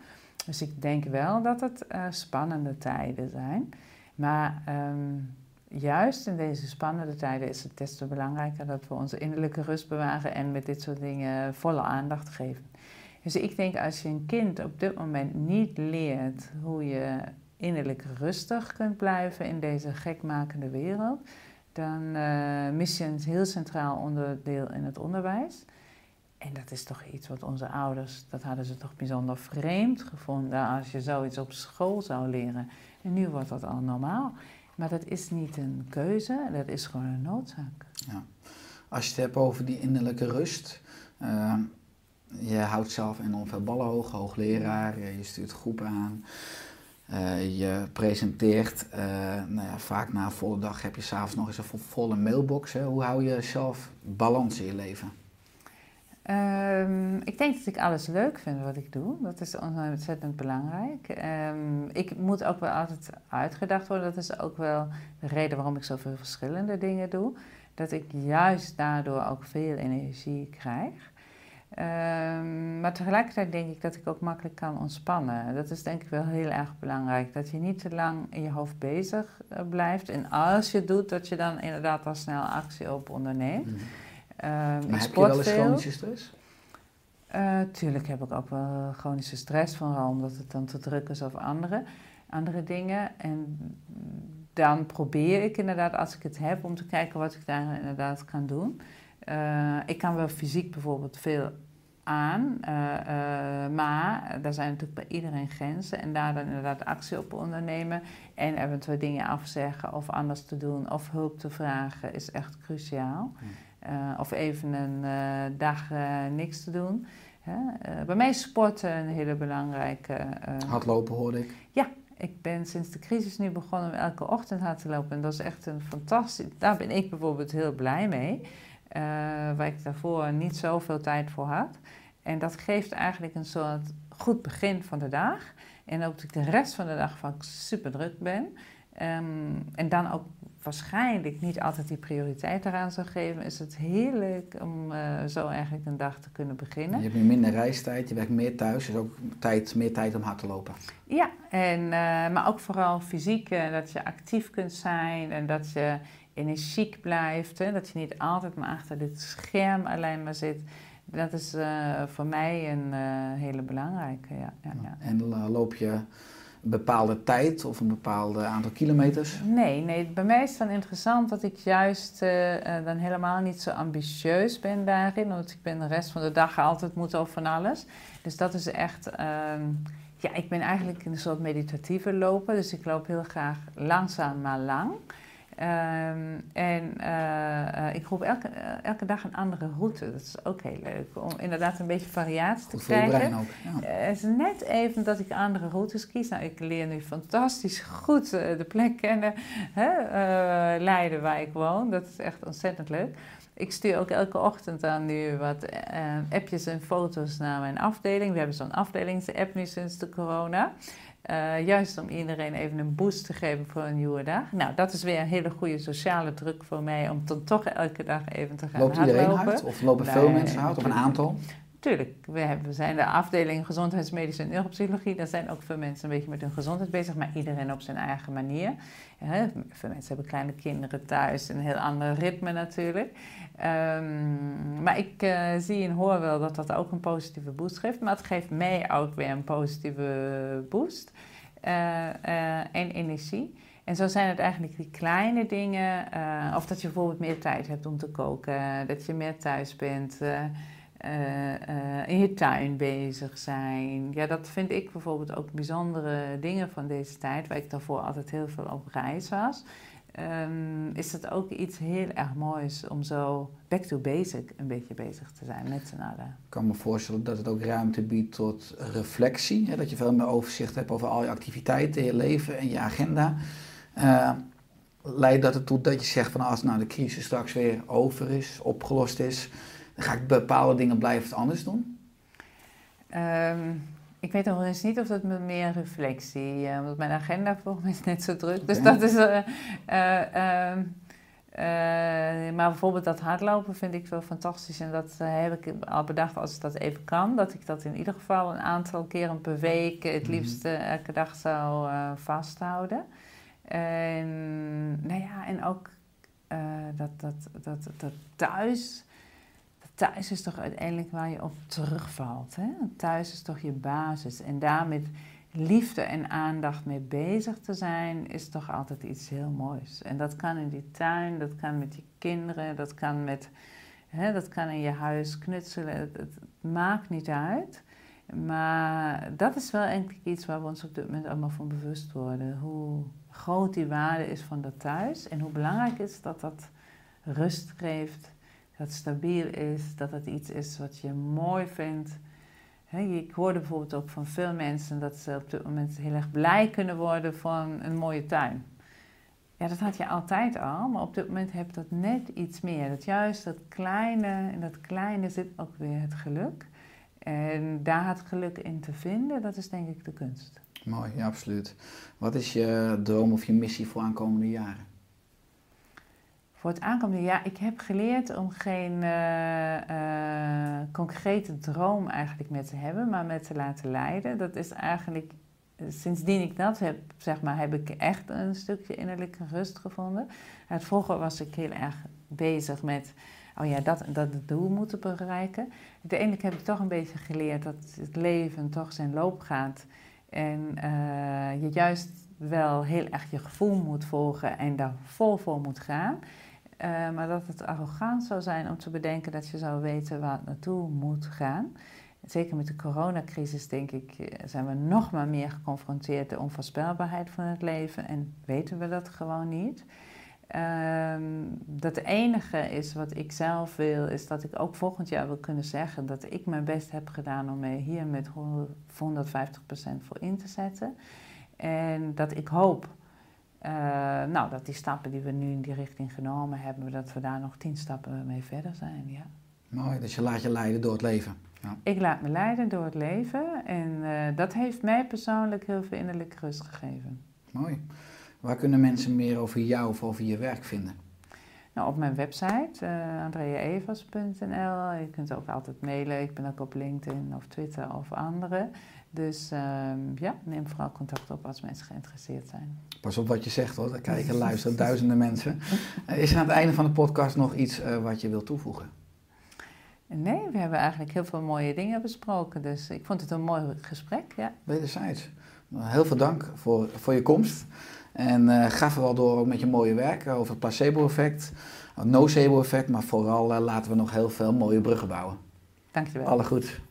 Speaker 4: Dus ik denk wel dat het uh, spannende tijden zijn. Maar um, juist in deze spannende tijden is het des te belangrijker dat we onze innerlijke rust bewaren en met dit soort dingen volle aandacht geven. Dus ik denk als je een kind op dit moment niet leert hoe je innerlijk rustig kunt blijven in deze gekmakende wereld, dan uh, mis je een heel centraal onderdeel in het onderwijs. En dat is toch iets wat onze ouders, dat hadden ze toch bijzonder vreemd gevonden als je zoiets op school zou leren. En nu wordt dat al normaal. Maar dat is niet een keuze, dat is gewoon een noodzaak.
Speaker 2: Ja. Als je het hebt over die innerlijke rust. Uh, je houdt zelf enorm veel ballen hoog, hoogleraar, je stuurt groepen aan. Uh, je presenteert, uh, nou ja, vaak na een volle dag heb je s'avonds nog eens een volle mailbox. Hè. Hoe hou je zelf balans in je leven?
Speaker 4: Um, ik denk dat ik alles leuk vind wat ik doe. Dat is ontzettend belangrijk. Um, ik moet ook wel altijd uitgedacht worden. Dat is ook wel de reden waarom ik zoveel verschillende dingen doe. Dat ik juist daardoor ook veel energie krijg. Um, maar tegelijkertijd denk ik dat ik ook makkelijk kan ontspannen. Dat is denk ik wel heel erg belangrijk. Dat je niet te lang in je hoofd bezig uh, blijft. En als je doet, dat je dan inderdaad al snel actie op onderneemt.
Speaker 2: Um, maar heb je wel eens chronische stress?
Speaker 4: Uh, tuurlijk heb ik ook wel chronische stress, vooral omdat het dan te druk is over andere, andere dingen. En dan probeer ik inderdaad, als ik het heb, om te kijken wat ik daar inderdaad kan doen. Uh, ik kan wel fysiek bijvoorbeeld veel aan, uh, maar daar zijn natuurlijk bij iedereen grenzen. En daar dan inderdaad actie op ondernemen en eventueel dingen afzeggen of anders te doen of hulp te vragen is echt cruciaal. Hmm. Uh, of even een uh, dag uh, niks te doen. bij mij is sporten een hele belangrijke.
Speaker 2: Hardlopen hoorde ik.
Speaker 4: Ja, ik ben sinds de crisis nu begonnen om elke ochtend hard te lopen. En dat is echt een fantastisch. Daar ben ik bijvoorbeeld heel blij mee. waar ik daarvoor niet zoveel tijd voor had. En dat geeft eigenlijk een soort goed begin van de dag. En ook dat ik de rest van de dag vaak super druk ben. Um, en dan ook waarschijnlijk niet altijd die prioriteit eraan zou geven, is het heerlijk om uh, zo eigenlijk een dag te kunnen beginnen.
Speaker 2: Je hebt nu minder reistijd, je werkt meer thuis, dus ook tijd, meer tijd om hard te lopen.
Speaker 4: Ja, en, uh, maar ook vooral fysiek, uh, dat je actief kunt zijn en dat je energiek blijft. Hè, dat je niet altijd maar achter dit scherm alleen maar zit. Dat is voor mij een hele belangrijke. Ja, ja, ja.
Speaker 2: En loop je bepaalde tijd of een bepaald aantal kilometers?
Speaker 4: Nee, nee, bij mij is het dan interessant dat ik juist uh, dan helemaal niet zo ambitieus ben daarin. Want ik ben de rest van de dag altijd moeten over van alles. Dus dat is echt... Uh, ja, ik ben eigenlijk een soort meditatieve loper. Dus ik loop heel graag langzaam maar lang. Um, en uh, ik roep elke, uh, elke dag een andere route. Dat is ook heel leuk. Om inderdaad een beetje variatie te krijgen.
Speaker 2: brein ook. Ja.
Speaker 4: Uh, het is net even dat ik andere routes kies. Nou, ik leer nu fantastisch goed de plek kennen. Hè? Leiden waar ik woon. Dat is echt ontzettend leuk. Ik stuur ook elke ochtend aan nu wat appjes en foto's naar mijn afdeling. We hebben zo'n afdelingsapp nu sinds de corona. Uh, juist om iedereen even een boost te geven voor een nieuwe dag. Nou, dat is weer een hele goede sociale druk voor mij om dan toch elke dag even te gaan
Speaker 2: Loopt iedereen hard? Of lopen veel mensen hard? Of een aantal?
Speaker 4: Tuurlijk, we, hebben, we zijn de afdeling gezondheidsmedische en neuropsychologie. Daar zijn ook veel mensen een beetje met hun gezondheid bezig, maar iedereen op zijn eigen manier. Veel mensen hebben kleine kinderen thuis, een heel ander ritme natuurlijk. Um, maar ik uh, zie en hoor wel dat dat ook een positieve boost geeft. Maar het geeft mij ook weer een positieve boost uh, uh, en energie. En zo zijn het eigenlijk die kleine dingen. of dat je bijvoorbeeld meer tijd hebt om te koken, dat je meer thuis bent. In je tuin bezig zijn. Ja, dat vind ik bijvoorbeeld ook bijzondere dingen van deze tijd, waar ik daarvoor altijd heel veel op reis was. ehm, is het ook iets heel erg moois om zo back to basic een beetje bezig te zijn met z'n allen.
Speaker 2: Ik kan me voorstellen dat het ook ruimte biedt tot reflectie. Hè? Dat je veel meer overzicht hebt over al je activiteiten, je leven en je agenda. Uh, leidt dat ertoe dat je zegt van als nou de crisis straks weer over is, opgelost is, dan ga ik bepaalde dingen blijven anders doen?
Speaker 4: Um, ik weet nog eens niet of dat met meer reflectie, uh, want mijn agenda volgens mij is net zo druk. Dus dat is. Uh, uh, maar bijvoorbeeld dat hardlopen vind ik wel fantastisch. En dat heb ik al bedacht als ik dat even kan. Dat ik dat in ieder geval een aantal keren per week, het mhm. liefst elke dag zou vasthouden. En, nou ja, en ook dat, dat, dat, dat thuis thuis is toch uiteindelijk waar je op terugvalt. Hè? Thuis is toch je basis. En daar met liefde en aandacht mee bezig te zijn, is toch altijd iets heel moois. En dat kan in die tuin, dat kan met je kinderen, dat kan, met, hè, dat kan in je huis knutselen. Het, maakt niet uit. Maar dat is wel eigenlijk iets waar we ons op dit moment allemaal van bewust worden. Hoe groot die waarde is van dat thuis en hoe belangrijk is dat dat rust geeft dat stabiel is, dat het iets is wat je mooi vindt. ik hoorde bijvoorbeeld ook van veel mensen dat ze op dit moment heel erg blij kunnen worden van een mooie tuin. Ja, dat had je altijd al, maar op dit moment heb je dat net iets meer. Dat juist dat kleine, in dat kleine zit ook weer het geluk. En daar het geluk in te vinden, dat is denk ik de kunst.
Speaker 2: Mooi, ja, absoluut. Wat is je droom of je missie voor aankomende jaren?
Speaker 4: Voor het aankomende jaar, ik heb geleerd om geen uh, concrete droom eigenlijk met te hebben, maar met te laten leiden. Dat is eigenlijk, sindsdien ik dat heb, zeg maar, heb ik echt een stukje innerlijke rust gevonden. Het vroeger was ik heel erg bezig met, oh ja, dat, dat het doel moeten bereiken. Uiteindelijk heb ik toch een beetje geleerd dat het leven toch zijn loop gaat. En je juist wel heel erg je gevoel moet volgen en daar vol voor moet gaan. Uh, maar dat het arrogant zou zijn om te bedenken dat je zou weten waar het naartoe moet gaan. Zeker met de coronacrisis, denk ik, eh, zijn we nog maar meer geconfronteerd de onvoorspelbaarheid van het leven en weten we dat gewoon niet. Dat het enige is wat ik zelf wil, is dat ik ook volgend jaar wil kunnen zeggen dat ik mijn best heb gedaan om me hier met 150% voor in te zetten. En dat ik hoop uh, nou, dat die stappen die we nu in die richting genomen hebben, dat we daar nog tien stappen mee verder zijn. Ja.
Speaker 2: Mooi, dus je laat je leiden door het leven.
Speaker 4: Ja. Ik laat me leiden door het leven en uh, dat heeft mij persoonlijk heel veel innerlijke rust gegeven.
Speaker 2: Mooi. Waar kunnen mensen meer over jou of over je werk vinden?
Speaker 4: Nou, op mijn website, uh, andreaevas.nl. Je kunt ook altijd mailen. Ik ben ook op LinkedIn of Twitter of andere. Dus uh, ja, neem vooral contact op als mensen geïnteresseerd zijn.
Speaker 2: Pas op wat je zegt hoor, daar kijken en luisteren duizenden mensen. Uh, is er aan het einde van de podcast nog iets uh, wat je wilt toevoegen?
Speaker 4: Nee, we hebben eigenlijk heel veel mooie dingen besproken. Dus ik vond het een mooi gesprek. Ja.
Speaker 2: Wederzijds. Nou, heel veel dank voor, voor je komst. En uh, ga vooral door ook met je mooie werk over het placebo-effect, het nocebo-effect. Maar vooral laten we nog heel veel mooie bruggen bouwen.
Speaker 4: Dankjewel.
Speaker 2: Alle goed.